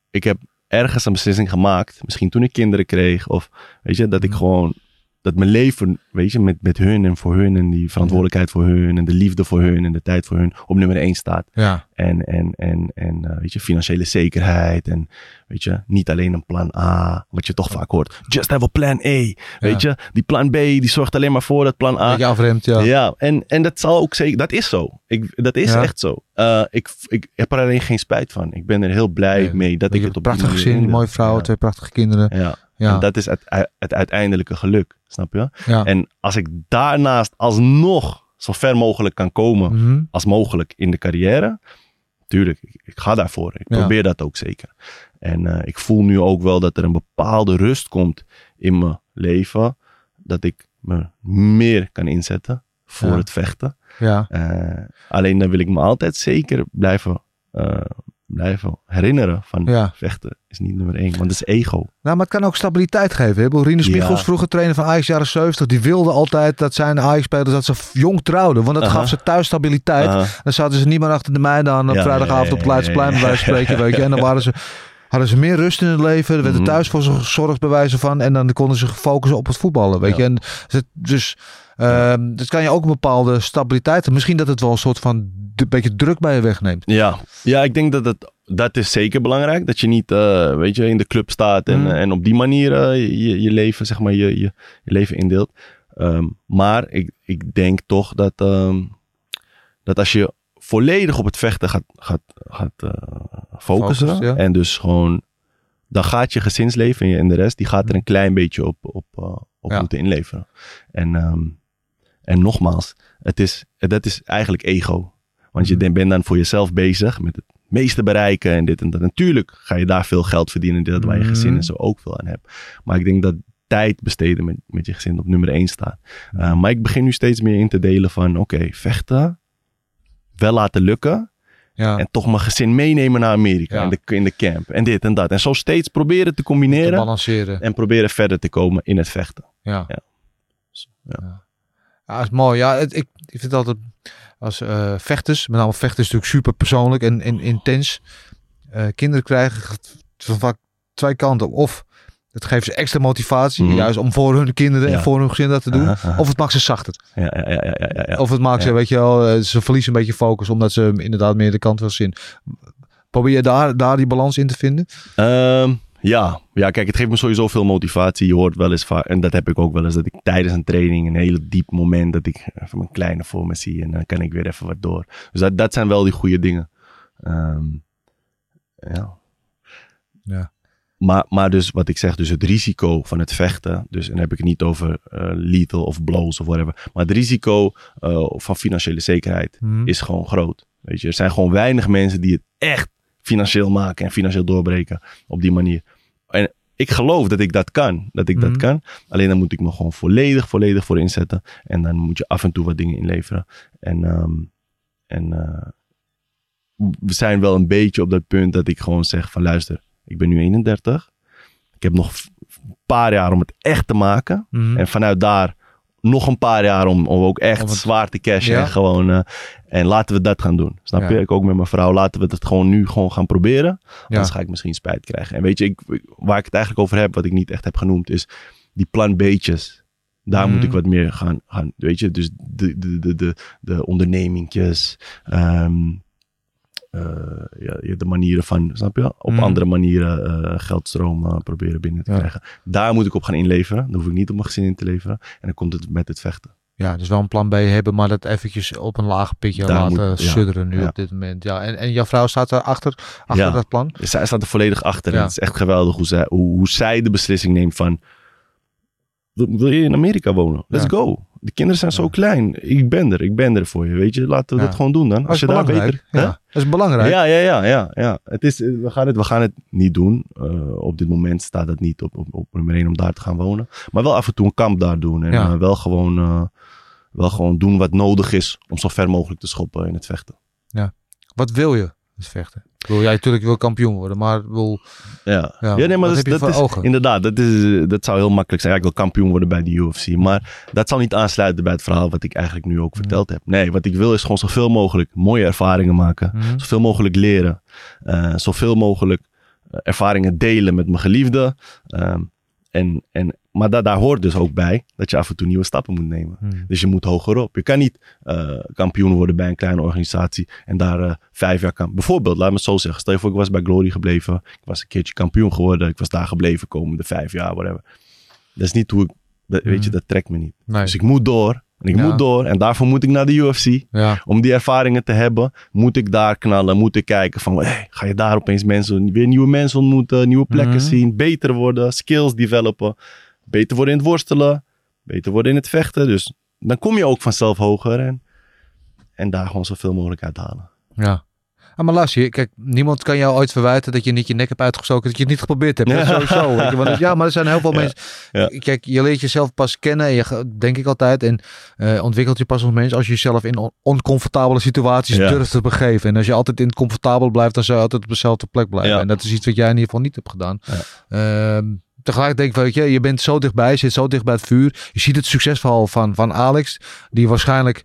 Speaker 4: ik heb ergens een beslissing gemaakt, misschien toen ik kinderen kreeg, of weet je, dat ik
Speaker 3: Mhm.
Speaker 4: gewoon dat mijn leven, weet je, met, met hun en voor hun en die verantwoordelijkheid voor hun en de liefde voor hun en de tijd voor hun op nummer één staat.
Speaker 3: Ja.
Speaker 4: En, en, en, en eh, weet je, financiële zekerheid. En weet je, niet alleen een plan A, wat je toch vaak hoort. Just have a plan A. Weet je, die plan B, die zorgt alleen maar voor dat plan A.
Speaker 3: Afremt, ja.
Speaker 4: Ja, en, en dat zal ook zeker, dat is zo. Ik, dat is
Speaker 3: Ja.
Speaker 4: echt zo. Eh, ik, ik heb er alleen geen spijt van. Ik ben er heel blij
Speaker 3: Nee,
Speaker 4: mee dat ik het op
Speaker 3: een prachtig gezin, een mooie vrouw,
Speaker 4: Ja.
Speaker 3: twee prachtige kinderen.
Speaker 4: Ja.
Speaker 3: Ja.
Speaker 4: En dat is het, het uiteindelijke geluk, snap je?
Speaker 3: ja.
Speaker 4: En als ik daarnaast alsnog zo ver mogelijk kan komen,
Speaker 3: Mhm.
Speaker 4: als mogelijk in de carrière. Tuurlijk, ik, ik ga daarvoor. Ik
Speaker 3: Ja.
Speaker 4: probeer dat ook zeker. En eh, ik voel nu ook wel dat er een bepaalde rust komt in mijn leven. Dat ik me meer kan inzetten voor
Speaker 3: Ja.
Speaker 4: het vechten.
Speaker 3: ja.
Speaker 4: Eh, alleen dan wil ik me altijd zeker blijven, eh, blijven herinneren van
Speaker 3: Ja.
Speaker 4: vechten is niet nummer één. Want dat is ego.
Speaker 3: Nou, maar het kan ook stabiliteit geven. hè? Rinus
Speaker 4: Ja.
Speaker 3: Michels, vroeger trainer van Ajax jaren 70, die wilde altijd dat zijn Ajax-spelers dat ze jong trouwden. Want dat gaf ze thuis stabiliteit. Dan zaten ze niet meer achter de mijnen aan op
Speaker 4: Ja,
Speaker 3: vrijdagavond
Speaker 4: ja,
Speaker 3: op het
Speaker 4: ja,
Speaker 3: Leidsplein, bij
Speaker 4: ja,
Speaker 3: wijze van
Speaker 4: ja,
Speaker 3: spreken.
Speaker 4: ja,
Speaker 3: Weet je. En dan waren ze, hadden ze meer rust in het leven. Er werd er
Speaker 4: Mhm.
Speaker 3: thuis voor ze gezorgd bij wijze van. En dan konden ze focussen op het voetballen. Weet
Speaker 4: Ja.
Speaker 3: je. En het- dus ehm dat kan je ook een bepaalde stabiliteit. Misschien dat het wel een soort van een beetje druk bij je wegneemt.
Speaker 4: Ja, ja ik denk dat het, dat is zeker belangrijk. Dat je niet eh, weet je, in de club staat en,
Speaker 3: Mm.
Speaker 4: en op die manier eh, je, je leven, zeg maar, je, je, je leven indeelt. Ehm, maar ik, ik denk toch dat, ehm, dat als je volledig op het vechten gaat, gaat, gaat eh, focussen.
Speaker 3: Ja.
Speaker 4: En dus gewoon, dan gaat je gezinsleven en, de rest, die gaat er een klein beetje op, op, op
Speaker 3: Ja.
Speaker 4: moeten inleveren. En, en nogmaals, het is, dat is eigenlijk ego. Want je
Speaker 3: Mhm.
Speaker 4: bent dan voor jezelf bezig met het meeste bereiken en dit en dat. Natuurlijk ga je daar veel geld verdienen, dit waar je gezin
Speaker 3: Mhm.
Speaker 4: en zo ook veel aan hebt. Maar ik denk dat tijd besteden met, met je gezin op nummer één staat. Uh, maar ik begin nu steeds meer in te delen van, oké, vechten, wel laten lukken.
Speaker 3: Ja.
Speaker 4: En toch mijn gezin meenemen naar Amerika
Speaker 3: Ja.
Speaker 4: in, de, in de camp. En dit en dat. En zo steeds proberen te
Speaker 3: te
Speaker 4: combineren.
Speaker 3: balanceren.
Speaker 4: En proberen verder te komen in het vechten.
Speaker 3: Ja.
Speaker 4: Ja. Ja.
Speaker 3: Is mooi. Ja, het, ik, ik vind het altijd als eh, vechters, met name vechters natuurlijk super persoonlijk en, en intens. eh, kinderen krijgen van vaak twee kanten. Of het geeft ze extra motivatie,
Speaker 4: Mhm.
Speaker 3: juist om voor hun kinderen en voor hun gezin dat te doen.
Speaker 4: Aha, aha.
Speaker 3: Of het maakt ze zachter.
Speaker 4: Ja, ja, ja, ja, ja, ja.
Speaker 3: Of het maakt ze, weet je wel, eh, ze verliezen een beetje focus omdat ze inderdaad meer de kant wil zien. Probeer je daar, daar die balans in te vinden?
Speaker 4: Ehm, ja. ja, kijk, het geeft me sowieso veel motivatie. Je hoort wel eens vaak, en dat heb ik ook wel eens, dat ik tijdens een training een hele diep moment, dat ik even mijn kleine voor me zie en dan kan ik weer even wat door. Dus dat, dat zijn wel die goede dingen. Ehm, ja.
Speaker 3: Ja.
Speaker 4: Maar, maar dus wat ik zeg, dus het risico van het vechten, dus en dan heb ik het niet over eh, lethal of blows of whatever, maar het risico eh, van financiële zekerheid
Speaker 3: Mhm.
Speaker 4: is gewoon groot. Weet je, er zijn gewoon weinig mensen die het echt financieel maken en financieel doorbreken op die manier. Ik geloof dat ik dat kan, dat ik
Speaker 3: Mhm.
Speaker 4: dat kan. Alleen dan moet ik me gewoon volledig, volledig voor inzetten. En dan moet je af en toe wat dingen inleveren. En, ehm, en eh, we zijn wel een beetje op dat punt dat ik gewoon zeg van luister, ik ben nu 31. Ik heb nog een paar jaar om het echt te maken.
Speaker 3: Mhm.
Speaker 4: En vanuit daar nog een paar jaar om, om ook echt
Speaker 3: Om het-
Speaker 4: zwaar te cashen.
Speaker 3: Ja.
Speaker 4: En, gewoon, eh, en laten we dat gaan doen. Snap
Speaker 3: Ja.
Speaker 4: je? Ik ook met mijn vrouw. Laten we het gewoon nu gewoon gaan proberen.
Speaker 3: Ja.
Speaker 4: Anders ga ik misschien spijt krijgen. En weet je, ik, waar ik het eigenlijk over heb, wat ik niet echt heb genoemd, is die plan B'tjes. Daar moet
Speaker 3: Mhm.
Speaker 4: ik wat meer gaan, gaan weet je, dus de, de, de, de, de ondernemingjes, ehm, eh, ja, ja, de manieren van, snap je, op
Speaker 3: Mhm.
Speaker 4: andere manieren eh, geldstromen proberen binnen te
Speaker 3: Ja.
Speaker 4: krijgen. Daar moet ik op gaan inleveren. Dan hoef ik niet op mijn gezin in te leveren. En dan komt het met het vechten.
Speaker 3: Ja, dus wel een plan B hebben, maar dat eventjes op een laag pitje
Speaker 4: Daar
Speaker 3: laten
Speaker 4: moet- ja,
Speaker 3: sudderen nu
Speaker 4: ja.
Speaker 3: op dit moment. Ja, en, en jouw vrouw staat er achter, achter
Speaker 4: Ja.
Speaker 3: dat plan?
Speaker 4: Zij staat er volledig achter. En het is echt geweldig hoe zij, hoe, hoe zij de beslissing neemt van... Wil je in Amerika wonen? Let's go. De kinderen zijn zo
Speaker 3: Ja.
Speaker 4: klein. Ik ben er. Ik ben er voor je. Weet je, laten we
Speaker 3: Ja.
Speaker 4: dat gewoon doen dan. Als je daar beter... Hè?
Speaker 3: ja, dat is belangrijk.
Speaker 4: Ja, ja, ja, ja, ja. Het is, we, gaan het, we gaan het niet doen. Eh, op dit moment staat het niet op, op, op nummer 1 om daar te gaan wonen. Maar wel af en toe een kamp daar doen. En
Speaker 3: Ja.
Speaker 4: eh, wel, gewoon, eh, wel gewoon doen wat nodig is om zo ver mogelijk te schoppen in het vechten.
Speaker 3: Wat wil je? Het vechten. Ik Wil jij natuurlijk wil kampioen worden, maar wil
Speaker 4: Ja,
Speaker 3: Ja,
Speaker 4: ja, nee, maar dat, is, dat
Speaker 3: voor
Speaker 4: is
Speaker 3: ogen?
Speaker 4: inderdaad, dat, is, dat zou heel makkelijk zijn. Ja, ik wil kampioen worden bij de UFC. Maar dat zal niet aansluiten bij het verhaal wat ik eigenlijk nu ook verteld heb. Nee, wat ik wil is gewoon zoveel mogelijk mooie ervaringen maken.
Speaker 3: Mhm.
Speaker 4: Zoveel mogelijk leren. eh, zoveel mogelijk eh, ervaringen delen met mijn geliefde. Ehm, en, en, maar da- daar hoort dus ook bij dat je af en toe nieuwe stappen moet nemen.
Speaker 3: Hmm.
Speaker 4: Dus je moet hoger op. Je kan niet eh, kampioen worden bij een kleine organisatie en daar eh, vijf jaar kan. Bijvoorbeeld, laat me het zo zeggen. Stel je voor, ik was bij Glory gebleven. Ik was een keertje kampioen geworden. Ik was daar gebleven komende vijf jaar, whatever. Dat is niet hoe ik, dat, weet je,
Speaker 3: Mhm.
Speaker 4: dat trekt me niet.
Speaker 3: Nee.
Speaker 4: Dus ik moet door. En ik
Speaker 3: Ja.
Speaker 4: moet door. En daarvoor moet ik naar de UFC.
Speaker 3: Ja,
Speaker 4: Om die ervaringen te hebben, moet ik daar knallen. Moet ik kijken van, hey, ga je daar opeens mensen, weer nieuwe mensen ontmoeten, nieuwe plekken
Speaker 3: Mhm.
Speaker 4: zien, beter worden, skills developen, beter worden in het worstelen, beter worden in het vechten. Dus dan kom je ook vanzelf hoger en, en daar gewoon zoveel mogelijk uithalen.
Speaker 3: ja. Ah, maar luister, kijk, niemand kan jou ooit verwijten dat je niet je nek hebt uitgestoken, dat je het niet geprobeerd hebt.
Speaker 4: Ja.
Speaker 3: sowieso. Weet je, want, ja, maar er zijn heel veel
Speaker 4: Ja.
Speaker 3: mensen.
Speaker 4: Ja.
Speaker 3: Kijk, je leert jezelf pas kennen, en je, denk ik altijd, en eh, ontwikkelt je pas als mens als je jezelf in on- oncomfortabele situaties durft te begeven. En als je altijd in het comfortabel blijft, dan zou je altijd op dezelfde plek blijven. En dat is iets wat jij in ieder geval niet hebt gedaan.
Speaker 4: Ja.
Speaker 3: Ehm, tegelijk denk ik, weet je, je bent zo dichtbij, je zit zo dicht bij het vuur. Je ziet het succesverhaal van, van Alex, die waarschijnlijk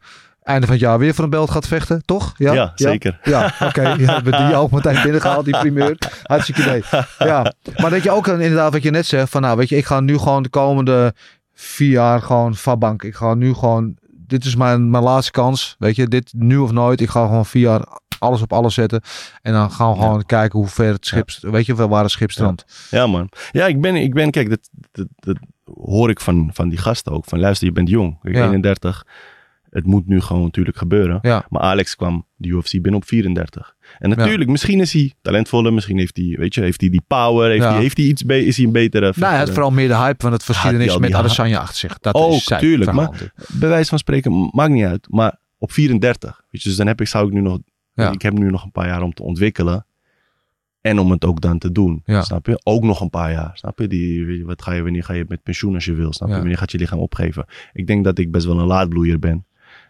Speaker 3: einde van het jaar weer voor een belt gaat vechten, toch?
Speaker 4: Ja, zeker.
Speaker 3: Ja, oké. Ja, hebben die ook meteen binnengehaald, die primeur. Hartstikke idee. Ja, maar dat je ook inderdaad wat je net zegt, van nou weet je, ik ga nu gewoon de komende vier jaar gewoon van bank. Ik ga nu gewoon, dit is mijn, mijn laatste kans, weet je, dit nu of nooit. Ik ga gewoon vier jaar alles op alles zetten. En dan gaan we
Speaker 4: Ja.
Speaker 3: gewoon kijken hoe ver het schip, weet je, waar het schip strandt.
Speaker 4: Ja, man. Ja, ik ben, ik ben kijk, dat, dat, dat hoor ik van, van die gasten ook. Van luister, je bent jong. Kijk,
Speaker 3: Ja.
Speaker 4: 31. Het moet nu gewoon natuurlijk gebeuren.
Speaker 3: Ja.
Speaker 4: Maar Alex kwam de UFC binnen op 34. En natuurlijk, misschien is hij talentvoller. Misschien heeft hij, weet je, heeft hij die power. Heeft
Speaker 3: Ja.
Speaker 4: hij, heeft hij iets is hij een betere
Speaker 3: Nou, hij had vooral meer de hype van het
Speaker 4: Had
Speaker 3: verschil
Speaker 4: hij
Speaker 3: is
Speaker 4: al
Speaker 3: met
Speaker 4: die?
Speaker 3: Adesanya achter zich. Dat
Speaker 4: Ook,
Speaker 3: is zijn
Speaker 4: tuurlijk,
Speaker 3: verhaal.
Speaker 4: Bij wijze van spreken, maakt niet uit. Maar op 34. Weet je, dus dan heb ik, zou ik nu nog, ik heb nu nog een paar jaar om te ontwikkelen. En om het ook dan te doen.
Speaker 3: Ja.
Speaker 4: Snap je? Ook nog een paar jaar. Snap je? Die, wat ga je, wanneer ga je met pensioen als je wil? Snap je?
Speaker 3: Ja.
Speaker 4: Wanneer gaat je lichaam opgeven? Ik denk dat ik best wel een laadbloeier ben.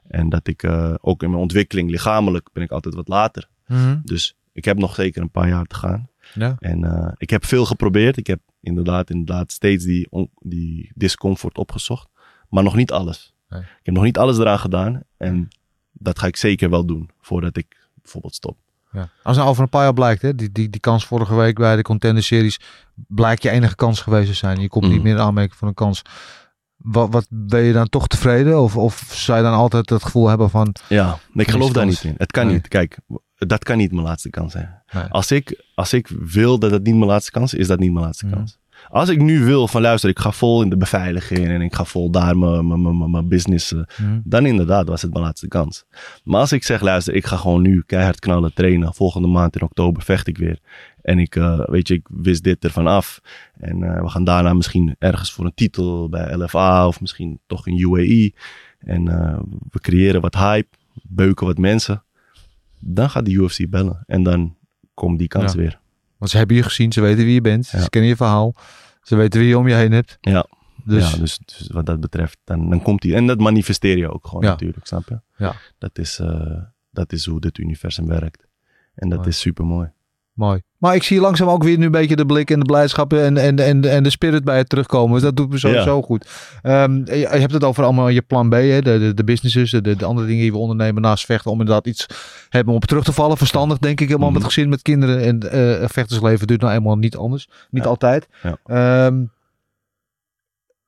Speaker 4: En dat ik eh, ook in mijn ontwikkeling lichamelijk ben ik altijd wat later.
Speaker 3: Mhm.
Speaker 4: Dus ik heb nog zeker een paar jaar te gaan.
Speaker 3: Ja.
Speaker 4: En eh, ik heb veel geprobeerd. Ik heb inderdaad, inderdaad steeds die, die discomfort opgezocht. Maar nog niet alles.
Speaker 3: Nee.
Speaker 4: Ik heb nog niet alles eraan gedaan. En dat ga ik zeker wel doen voordat ik bijvoorbeeld stop.
Speaker 3: Ja. Als nou over een paar jaar blijkt, hè, die, die, die kans vorige week bij de Contender Series, blijkt je enige kans geweest te zijn. Je komt niet
Speaker 4: Mhm.
Speaker 3: meer in aanmerking voor een kans. Wat, wat ben je dan toch tevreden? Of, of zou je dan altijd het gevoel hebben van...
Speaker 4: Ja, ik geloof daar niet in. Het kan
Speaker 3: Nee.
Speaker 4: niet. Kijk, dat kan niet mijn laatste kans zijn.
Speaker 3: Nee.
Speaker 4: Als, ik, als ik wil dat het niet mijn laatste kans is, is dat niet mijn laatste
Speaker 3: Mhm.
Speaker 4: kans. Als ik nu wil van luister, ik ga vol in de beveiliging en ik ga vol daar mijn, mijn, mijn, mijn business eh,
Speaker 3: Mhm.
Speaker 4: dan inderdaad was het mijn laatste kans. Maar als ik zeg, luister, ik ga gewoon nu keihard knallen, trainen. Volgende maand in oktober vecht ik weer. En ik, eh, weet je, ik wist dit ervan af. En eh, we gaan daarna misschien ergens voor een titel bij LFA of misschien toch in UAE. En we creëren wat hype, beuken wat mensen. Dan gaat de UFC bellen en dan komt die kans
Speaker 3: Ja.
Speaker 4: weer.
Speaker 3: Want ze hebben je gezien, ze weten wie je bent,
Speaker 4: Ja.
Speaker 3: ze kennen je verhaal. Ze weten wie je om je heen hebt.
Speaker 4: Ja.
Speaker 3: Dus,
Speaker 4: ja, dus, dus wat dat betreft, dan, dan komt die. En dat manifesteer je ook gewoon
Speaker 3: Ja.
Speaker 4: natuurlijk, snap je?
Speaker 3: Ja.
Speaker 4: Dat is, eh, dat is hoe dit universum werkt. En dat
Speaker 3: Mooi.
Speaker 4: is super mooi.
Speaker 3: Mooi. Maar ik zie langzaam ook weer nu een beetje de blik en de blijdschap en, en, en, en de spirit bij het terugkomen. Dus dat doet me sowieso goed. Ehm, je, je hebt het over allemaal je plan B, hè? De, de, de businesses, de, de andere dingen die we ondernemen naast vechten. Om inderdaad iets hebben om op terug te vallen. Verstandig denk ik helemaal
Speaker 4: Mhm.
Speaker 3: met gezin, met kinderen. En eh vechtersleven duurt nou eenmaal niet anders. Niet
Speaker 4: Ja.
Speaker 3: altijd.
Speaker 4: Ja.
Speaker 3: Ehm,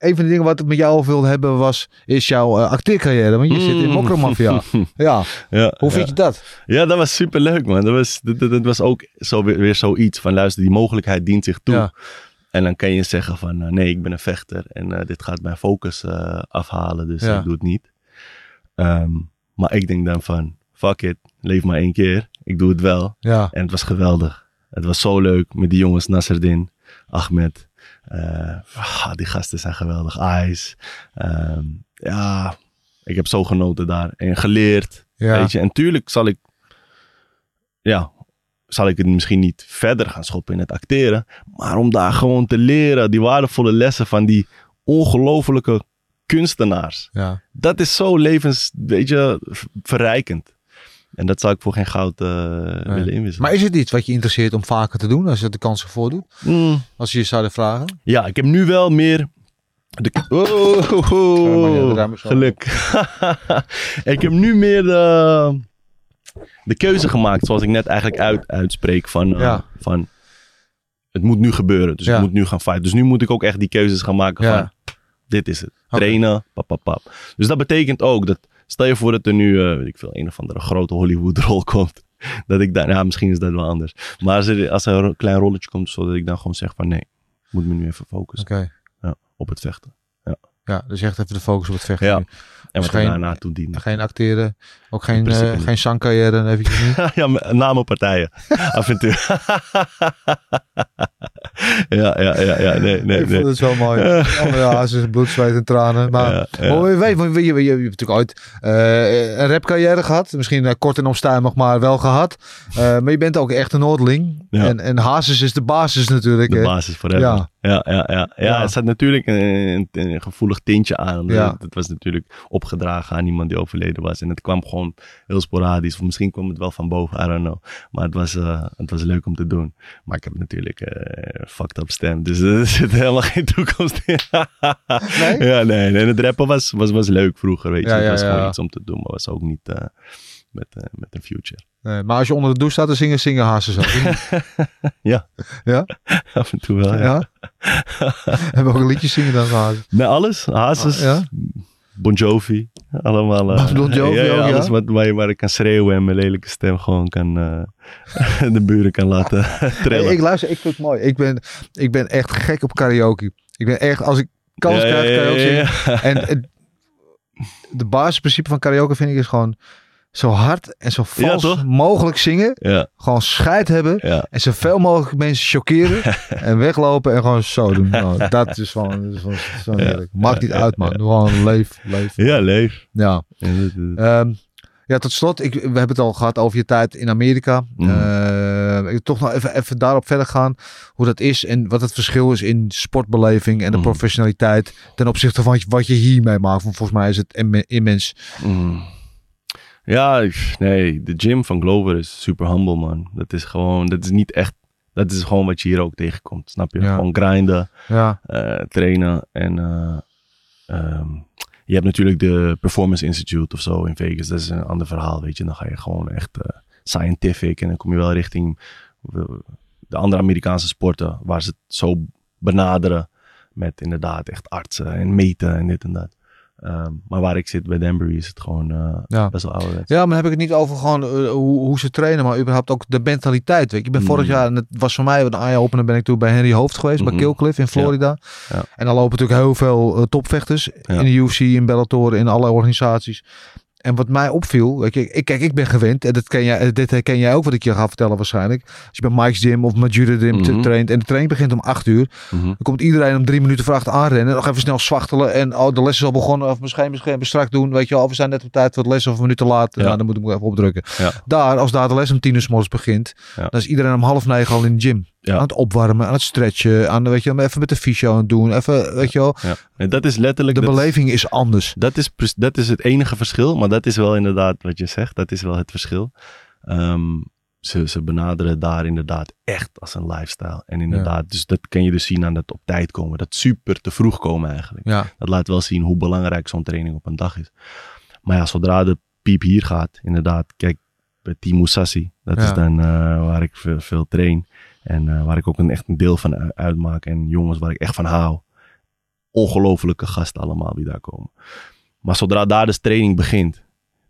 Speaker 3: een van de dingen wat ik met jou wilde hebben was, is jouw eh, acteercarrière. Want je zit in
Speaker 4: Mm.
Speaker 3: Mokromafia. ja,
Speaker 4: Ja,
Speaker 3: hoe vind
Speaker 4: ja.
Speaker 3: je dat?
Speaker 4: Ja, dat was super leuk, man. Dat was, dat, dat- dat was ook zo weer, weer zoiets van luister, die mogelijkheid dient zich toe.
Speaker 3: Ja.
Speaker 4: En dan kan je zeggen van eh, nee, ik ben een vechter en eh, dit gaat mijn focus afhalen, dus ik doe het niet. Ehm, maar ik denk dan van fuck it, leef maar één keer. Ik doe het wel.
Speaker 3: Ja,
Speaker 4: En het was geweldig. Het was zo leuk met die jongens Nasserdin, Ahmed. Eh, ah, die gasten zijn geweldig. Ice. Ehm, ja, ik heb zo genoten daar. En geleerd.
Speaker 3: ja.
Speaker 4: Weet je, en tuurlijk zal ik, ja, zal ik het misschien niet verder gaan schoppen in het acteren. Maar om daar gewoon te leren, die waardevolle lessen van die ongelofelijke kunstenaars.
Speaker 3: ja.
Speaker 4: Dat is zo levens, weet je, verrijkend. En dat zou ik voor geen goud eh, willen inwisselen.
Speaker 3: Maar is het iets wat je interesseert om vaker te doen, als je de kans ervoor doet?
Speaker 4: Mm,
Speaker 3: Als je je zouden vragen?
Speaker 4: ja, ik heb nu wel meer... De, oh,
Speaker 3: ja,
Speaker 4: geluk. ik heb nu meer de, de keuze gemaakt, zoals ik net eigenlijk uit, uitspreek, van, eh,
Speaker 3: Ja.
Speaker 4: van het moet nu gebeuren. Dus
Speaker 3: Ja.
Speaker 4: ik moet nu gaan fighten. Dus nu moet ik ook echt die keuzes gaan maken van, dit is het. Trainen, pap, pap, pap. Dus dat betekent ook dat, stel je voor dat er nu, eh, weet ik veel, een of andere grote Hollywood-rol komt. Dat ik dan, ja, misschien is dat wel anders. Maar als er, als er een klein rolletje komt, zodat ik dan gewoon zeg van, nee, ik moet me nu even focussen
Speaker 3: Oké.
Speaker 4: ja, op het vechten.
Speaker 3: Ja, dus echt even de focus op het vechten.
Speaker 4: Ja.
Speaker 3: nu.
Speaker 4: En wat
Speaker 3: geen-
Speaker 4: er daarna toe dient.
Speaker 3: Geen acteren, ook geen,
Speaker 4: niet.
Speaker 3: geen zangcarrière eventjes niet.
Speaker 4: ja, met name partijen. Af en toe. ja, ja, ja, ja, nee, nee,
Speaker 3: ik vond
Speaker 4: nee.
Speaker 3: het zo mooi. Oh, ja, ze bloed, zweet en tranen. Maar,
Speaker 4: Ja, ja.
Speaker 3: maar je weet, je, je, hebt natuurlijk ooit eh, een rapcarrière gehad. Misschien eh, kort en omstuimig, maar wel gehad. Eh, maar je bent ook echt een Noordeling.
Speaker 4: Ja.
Speaker 3: En, en Hazes is de basis natuurlijk.
Speaker 4: De
Speaker 3: hè?
Speaker 4: basis forever.
Speaker 3: Ja.
Speaker 4: Ja, ja, ja. ja.
Speaker 3: Ja.
Speaker 4: het zat natuurlijk een, een, een gevoelig tintje aan. Het, was natuurlijk opgedragen aan iemand die overleden was. En het kwam gewoon heel sporadisch. Of misschien kwam het wel van boven, I don't know. Maar het was, het was leuk om te doen. Maar ik heb natuurlijk fucked up stem. Dus er zit helemaal geen toekomst in.
Speaker 3: Nee?
Speaker 4: Ja, nee. En het rappen was, was, was leuk vroeger, weet je.
Speaker 3: Ja,
Speaker 4: het
Speaker 3: ja,
Speaker 4: was
Speaker 3: ja.
Speaker 4: gewoon iets om te doen. Maar was ook niet eh, met, eh, met een future.
Speaker 3: Nee, maar als je onder de douche staat te zingen, zingen Hazes ook.
Speaker 4: Ja.
Speaker 3: Ja?
Speaker 4: Af en toe wel, ja.
Speaker 3: Ja? Hebben we ook een liedje zingen dan gehad?
Speaker 4: Nee, alles. Hazes,
Speaker 3: Ah, ja?
Speaker 4: Bon Jovi. Allemaal.
Speaker 3: Bon Jovi
Speaker 4: ja? Alles wat, waar, je, waar ik kan schreeuwen en mijn lelijke stem gewoon kan... eh, de buren kan laten trillen.
Speaker 3: Hey, ik luister, ik vind het mooi. Ik ben, ik ben echt gek op karaoke. Ik ben echt, als ik kans krijg, karaoke. En het, de basisprincipe van karaoke vind ik is gewoon zo hard en zo vals mogelijk zingen.
Speaker 4: Ja,
Speaker 3: Gewoon scheid hebben.
Speaker 4: ja.
Speaker 3: En zoveel mogelijk mensen chockeren. en weglopen en gewoon zo doen. Nou, dat is gewoon, dat is gewoon heerlijk. Maakt niet uit man. Gewoon leef, leef.
Speaker 4: Ja, leef.
Speaker 3: Ja. Ehm, ja, tot slot, ik, we hebben het al gehad over je tijd in Amerika.
Speaker 4: Mhm.
Speaker 3: Eh, ik wil toch nog even, even daarop verder gaan. Hoe dat is en wat het verschil is in sportbeleving en de
Speaker 4: Mhm.
Speaker 3: professionaliteit. Ten opzichte van wat je- hiermee maakt. Want volgens mij is het imme- immens.
Speaker 4: Mm. Ja, nee, de gym van Glover is super humble, man. Dat is gewoon, dat is niet echt, dat is gewoon wat je hier ook tegenkomt, snap je?
Speaker 3: Ja.
Speaker 4: Gewoon grinden,
Speaker 3: Ja,
Speaker 4: eh, trainen en eh, ehm, je hebt natuurlijk de Performance Institute of zo in Vegas. Dat is een ander verhaal, weet je. Dan ga je gewoon echt eh, scientific en dan kom je wel richting de andere Amerikaanse sporten waar ze het zo benaderen met inderdaad echt artsen en meten en dit en dat. Ehm, maar waar ik zit bij Danbury is het gewoon eh,
Speaker 3: Ja.
Speaker 4: best wel ouderwets.
Speaker 3: ja maar dan heb ik het niet over gewoon eh, hoe, hoe ze trainen. Maar überhaupt ook de mentaliteit. Weet je. Ik ben vorig
Speaker 4: Mm.
Speaker 3: jaar, en het was voor mij een eye-opener, ben ik toen bij Henry Hoofd geweest. Bij
Speaker 4: Mhm.
Speaker 3: Killcliff in Florida.
Speaker 4: Ja.
Speaker 3: En dan lopen natuurlijk heel veel eh, topvechters. In de UFC, in Bellator, in alle organisaties. En wat mij opviel, weet je, ik, kijk, ik ben gewend, en dat ken jij, eh, dit herken jij ook, wat ik je ga vertellen waarschijnlijk. Als je bij Mike's Gym of Majura Gym
Speaker 4: Mhm.
Speaker 3: traint en de training begint om acht uur,
Speaker 4: Mhm.
Speaker 3: dan komt iedereen om drie minuten voor acht aanrennen, nog even snel zwachtelen en oh, de les is al begonnen, of misschien, misschien strak doen, weet je wel, we zijn net op tijd voor de les of een minuut te laat,
Speaker 4: Ja.
Speaker 3: nou, dan moet ik even opdrukken.
Speaker 4: Ja.
Speaker 3: Daar, als daar de les om tien uur 's morgens begint,
Speaker 4: Ja.
Speaker 3: dan is iedereen om half negen al in de gym.
Speaker 4: Ja.
Speaker 3: Aan het opwarmen, aan het stretchen, aan, weet je, even met de fysio aan het doen, even, weet je wel,
Speaker 4: Ja. En dat is letterlijk...
Speaker 3: de
Speaker 4: is-
Speaker 3: beleving is anders.
Speaker 4: Dat is, dat is het enige verschil, maar dat is wel inderdaad wat je zegt. Dat is wel het verschil. Ehm, ze, ze benaderen daar inderdaad echt als een lifestyle. En inderdaad, dus dat kan je dus zien aan dat op tijd komen. Dat super te vroeg komen eigenlijk.
Speaker 3: Ja,
Speaker 4: Dat laat wel zien hoe belangrijk zo'n training op een dag is. Maar ja, zodra de piep hier gaat, inderdaad, kijk, bij Musashi, dat is dan eh, waar ik veel, veel train. En eh, waar ik ook een, echt een deel van uitmaak. En jongens waar ik echt van hou. ongelofelijke gasten allemaal die daar komen. Maar zodra daar de training begint,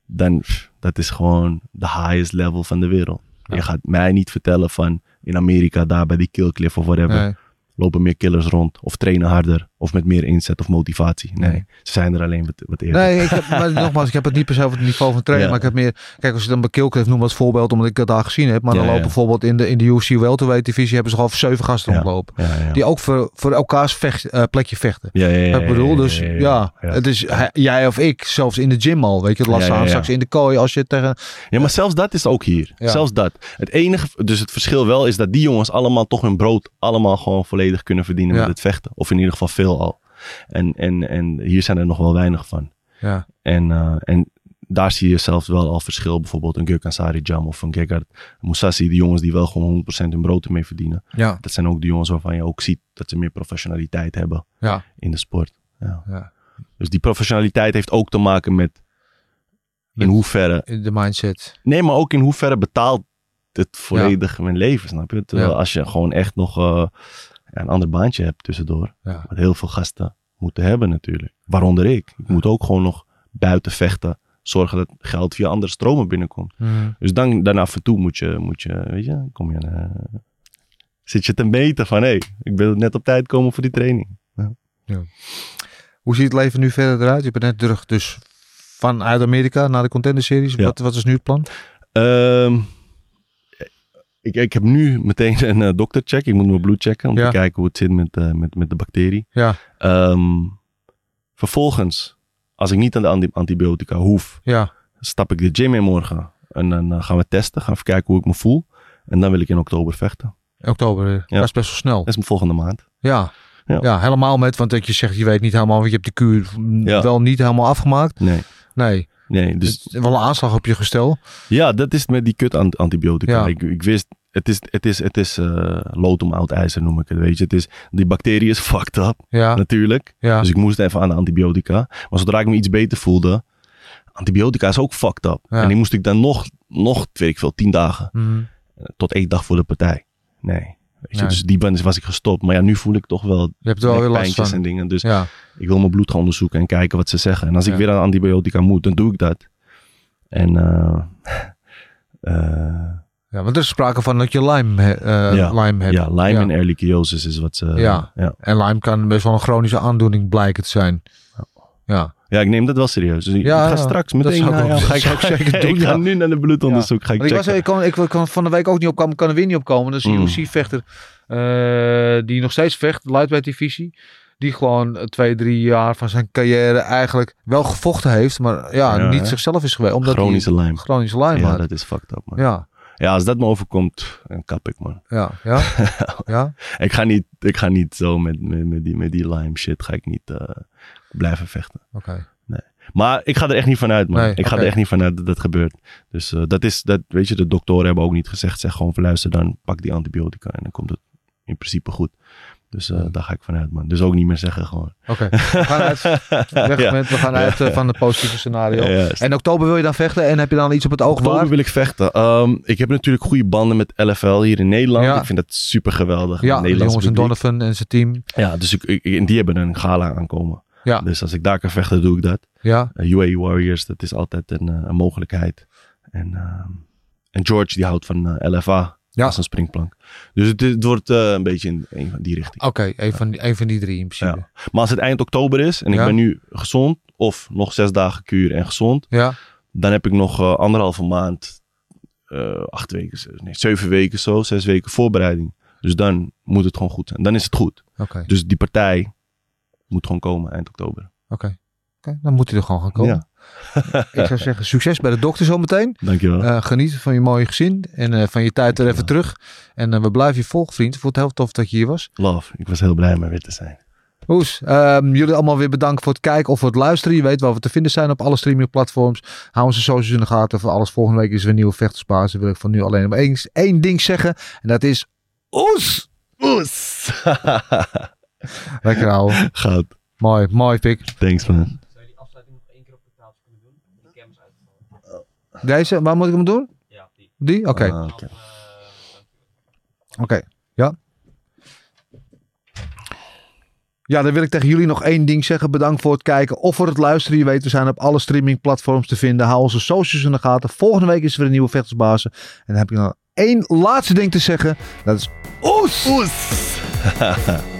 Speaker 4: dan pff, dat is gewoon de highest level van de wereld. Je gaat mij niet vertellen van in Amerika daar bij die killcliff of whatever
Speaker 3: Nee.
Speaker 4: lopen meer killers rond of trainen harder of met meer inzet of motivatie. Nee,
Speaker 3: Nee.
Speaker 4: ze zijn er alleen wat, wat eerder.
Speaker 3: Nee, ik heb, maar nogmaals, ik heb het niet per se over het niveau van trainen.
Speaker 4: Ja.
Speaker 3: Maar ik heb meer... Kijk, als je dan bij Killcliff noemt als voorbeeld, omdat ik het daar gezien heb. Maar dan
Speaker 4: Ja,
Speaker 3: lopen bijvoorbeeld in de, in de UFC welterweight divisie hebben ze gewoon zeven gasten rondlopen. Die ook voor, voor elkaars vecht, eh, plekje vechten.
Speaker 4: ja, ja, ja,
Speaker 3: ik bedoel, dus
Speaker 4: ja,
Speaker 3: ja,
Speaker 4: ja, ja.
Speaker 3: het is hij- jij of ik, zelfs in de gym al. Weet je, het
Speaker 4: ja, ja.
Speaker 3: straks in de kooi als je tegen...
Speaker 4: Ja, maar zelfs dat is ook hier.
Speaker 3: Ja.
Speaker 4: Zelfs dat. Het enige, dus het verschil wel is dat die jongens allemaal toch hun brood allemaal gewoon volledig kunnen verdienen
Speaker 3: Ja.
Speaker 4: met het vechten. Of in ieder geval veel al. En, en, en hier zijn er nog wel weinig van.
Speaker 3: Ja,
Speaker 4: En, eh, en daar zie je zelfs wel al verschil. Bijvoorbeeld een Gökhan Sari Jam of een Gegard Moussassi. Die jongens die wel gewoon 100% hun brood ermee verdienen.
Speaker 3: ja,
Speaker 4: Dat zijn ook de jongens waarvan je ook ziet dat ze meer professionaliteit hebben
Speaker 3: ja.
Speaker 4: in de sport. Ja.
Speaker 3: Ja.
Speaker 4: Dus die professionaliteit heeft ook te maken met in hoeverre
Speaker 3: De mindset.
Speaker 4: Nee, maar ook in hoeverre betaalt het volledig mijn leven, snap je? Terwijl als je gewoon echt nog eh, een ander baantje hebt tussendoor.
Speaker 3: Ja.
Speaker 4: Wat heel veel gasten moeten hebben natuurlijk. Waaronder ik. Ik moet ook gewoon nog buiten vechten. Zorgen dat geld via andere stromen binnenkomt.
Speaker 3: Mhm.
Speaker 4: Dus dan, dan af en toe moet je, moet je weet je, kom je... eh, zit je te meten van, hé, hey, ik wil net op tijd komen voor die training.
Speaker 3: Hoe ziet het leven nu verder eruit? Je bent net terug dus vanuit Amerika naar de contender series.
Speaker 4: Ja.
Speaker 3: Wat, wat is nu het plan?
Speaker 4: Ehm, ik, ik heb nu meteen een eh, doktercheck. Ik moet mijn bloed checken om
Speaker 3: Ja.
Speaker 4: te kijken hoe het zit met, eh, met, met de bacterie.
Speaker 3: Ja,
Speaker 4: Ehm, vervolgens, als ik niet aan de anti- antibiotica hoef,
Speaker 3: ja,
Speaker 4: stap ik de gym in morgen. En dan eh, gaan we testen, gaan we kijken hoe ik me voel. En dan wil ik in oktober vechten.
Speaker 3: oktober.
Speaker 4: Ja.
Speaker 3: Dat is best wel snel.
Speaker 4: Dat is mijn volgende maand.
Speaker 3: Ja.
Speaker 4: Ja.
Speaker 3: Ja. helemaal met, want dat je zegt, je weet niet helemaal, want je hebt de kuur
Speaker 4: Ja.
Speaker 3: wel niet helemaal afgemaakt.
Speaker 4: Nee,
Speaker 3: Nee,
Speaker 4: nee.
Speaker 3: dus het is wel een aanslag op je gestel.
Speaker 4: ja, dat is met die kut ant- antibiotica.
Speaker 3: Ja.
Speaker 4: Ik, ik wist, het is, het is, het is eh lood om oud ijzer noem ik het, weet je. Het is, die bacterie is fucked up,
Speaker 3: Ja,
Speaker 4: natuurlijk.
Speaker 3: ja,
Speaker 4: Dus ik moest even aan de antibiotica. Maar zodra ik me iets beter voelde, antibiotica is ook fucked up.
Speaker 3: Ja.
Speaker 4: En die moest ik dan nog, nog, weet ik veel, tien dagen.
Speaker 3: Mhm.
Speaker 4: tot één dag voor de partij. Nee. Weet je,
Speaker 3: Nee.
Speaker 4: Dus die ben, was ik gestopt. Maar ja, nu voel ik toch wel
Speaker 3: je hebt wel weer last
Speaker 4: pijntjes
Speaker 3: van.
Speaker 4: en dingen. Dus
Speaker 3: Ja,
Speaker 4: ik wil mijn bloed gaan onderzoeken en kijken wat ze zeggen. En als ik weer aan antibiotica moet, dan doe ik dat. En eh, eh,
Speaker 3: ja, want er is sprake van dat je Lyme,
Speaker 4: Ja.
Speaker 3: Lyme hebt.
Speaker 4: ja, Lyme
Speaker 3: Ja.
Speaker 4: en ehrlichiosis is wat ze...
Speaker 3: Ja.
Speaker 4: ja.
Speaker 3: En Lyme kan best wel een chronische aandoening blijken te zijn. Ja,
Speaker 4: Ja, ik neem dat wel serieus. Dus ik
Speaker 3: Ja,
Speaker 4: ga
Speaker 3: ja.
Speaker 4: straks
Speaker 3: Dat
Speaker 4: meteen...
Speaker 3: ik
Speaker 4: ja,
Speaker 3: ook-
Speaker 4: ga ik,
Speaker 3: zou ik zeker
Speaker 4: ik
Speaker 3: doen,
Speaker 4: ga nu naar de bloedonderzoek. Ga ik
Speaker 3: ik, was, ik, kon, ik kon van de week ook niet opkomen, kan er weer niet opkomen. Is een
Speaker 4: Mm.
Speaker 3: UFC-vechter eh, die nog steeds vecht, lightweight divisie. Die gewoon eh, twee, drie jaar van zijn carrière eigenlijk wel gevochten heeft, maar ja, niet
Speaker 4: hè?
Speaker 3: zichzelf is geweest. Omdat
Speaker 4: Chronische Lyme.
Speaker 3: chronische Lyme
Speaker 4: Ja, dat is fucked up, man.
Speaker 3: Ja,
Speaker 4: Ja, als dat me overkomt, dan kap ik, man.
Speaker 3: ja, ja. ja.
Speaker 4: Ik ga niet, ik ga niet zo met, met, met, die, met die Lyme shit, ga ik niet eh, blijven vechten.
Speaker 3: Oké.
Speaker 4: Maar ik ga er echt niet vanuit, man.
Speaker 3: Nee,
Speaker 4: ik ga er echt niet vanuit dat dat gebeurt. Dus eh, dat is, dat, weet je, de doktoren hebben ook niet gezegd, zeg gewoon verluister dan, pak die antibiotica en dan komt het in principe goed. Dus eh, daar ga ik vanuit, man. Dus ook niet meer zeggen gewoon.
Speaker 3: Oké, we gaan uit, weg
Speaker 4: Ja.
Speaker 3: met, we gaan uit eh, van het positieve scenario.
Speaker 4: Ja.
Speaker 3: En oktober wil je dan vechten en heb je dan iets op het oog
Speaker 4: Oktober
Speaker 3: waar?
Speaker 4: wil ik vechten. Ehm, ik heb natuurlijk goede banden met LFL hier in Nederland. Ik vind dat super geweldig.
Speaker 3: Ja, de jongens en. Donovan en zijn team.
Speaker 4: Ja, dus ik, ik, en die hebben een gala aankomen.
Speaker 3: Ja,
Speaker 4: Dus als ik daar kan vechten, doe ik dat.
Speaker 3: ja,
Speaker 4: Uh, UAE Warriors, dat is altijd een, eh, een mogelijkheid. En, ehm, en George, die houdt van eh, LFA.
Speaker 3: Ja.
Speaker 4: als een springplank. Dus het, het wordt eh, een beetje in, een van die richting.
Speaker 3: oké, een, van die, een van die drie in principe.
Speaker 4: Ja. Maar als het eind oktober is en ik ben nu gezond, of nog zes dagen kuur en gezond,
Speaker 3: Ja,
Speaker 4: dan heb ik nog eh, anderhalve maand, eh, acht weken, nee, zeven weken zo, zes weken voorbereiding. Dus dan moet het gewoon goed zijn. Dan is het goed.
Speaker 3: oké.
Speaker 4: Dus die partij moet gewoon komen eind oktober.
Speaker 3: Oké. Dan moet hij er gewoon gaan komen.
Speaker 4: Ja,
Speaker 3: Ik zou zeggen, succes bij de dokter zometeen.
Speaker 4: dankjewel.
Speaker 3: Eh geniet van je mooie gezin en eh, van je tijd er even terug. En eh, we blijven je volgen, vriend. Ik vond het heel tof dat je hier was.
Speaker 4: Love, ik was heel blij om er weer te zijn.
Speaker 3: Oes, ehm, jullie allemaal weer bedankt voor het kijken of voor het luisteren. Je weet waar we te vinden zijn op alle streamingplatforms. Hou onze socials in de gaten voor alles. Volgende week is er een nieuwe vechtersbasis. wil ik van nu alleen maar één, één ding zeggen. En dat is Oes!
Speaker 4: Oes!
Speaker 3: Lekker ouwe.
Speaker 4: Goud.
Speaker 3: mooi, mooi pik.
Speaker 4: Thanks man.
Speaker 3: Deze, waar moet ik hem doen? Die? Oké.
Speaker 4: Ah, oké.
Speaker 3: Oké, ja. Ja, dan wil ik tegen jullie nog één ding zeggen. Bedankt voor het kijken of voor het luisteren. Je weet, we zijn op alle streamingplatforms te vinden. Hou onze socials in de gaten. Volgende week is er weer een nieuwe vechtersbazen. En dan heb ik nog één laatste ding te zeggen. Dat is oes!
Speaker 2: Oes.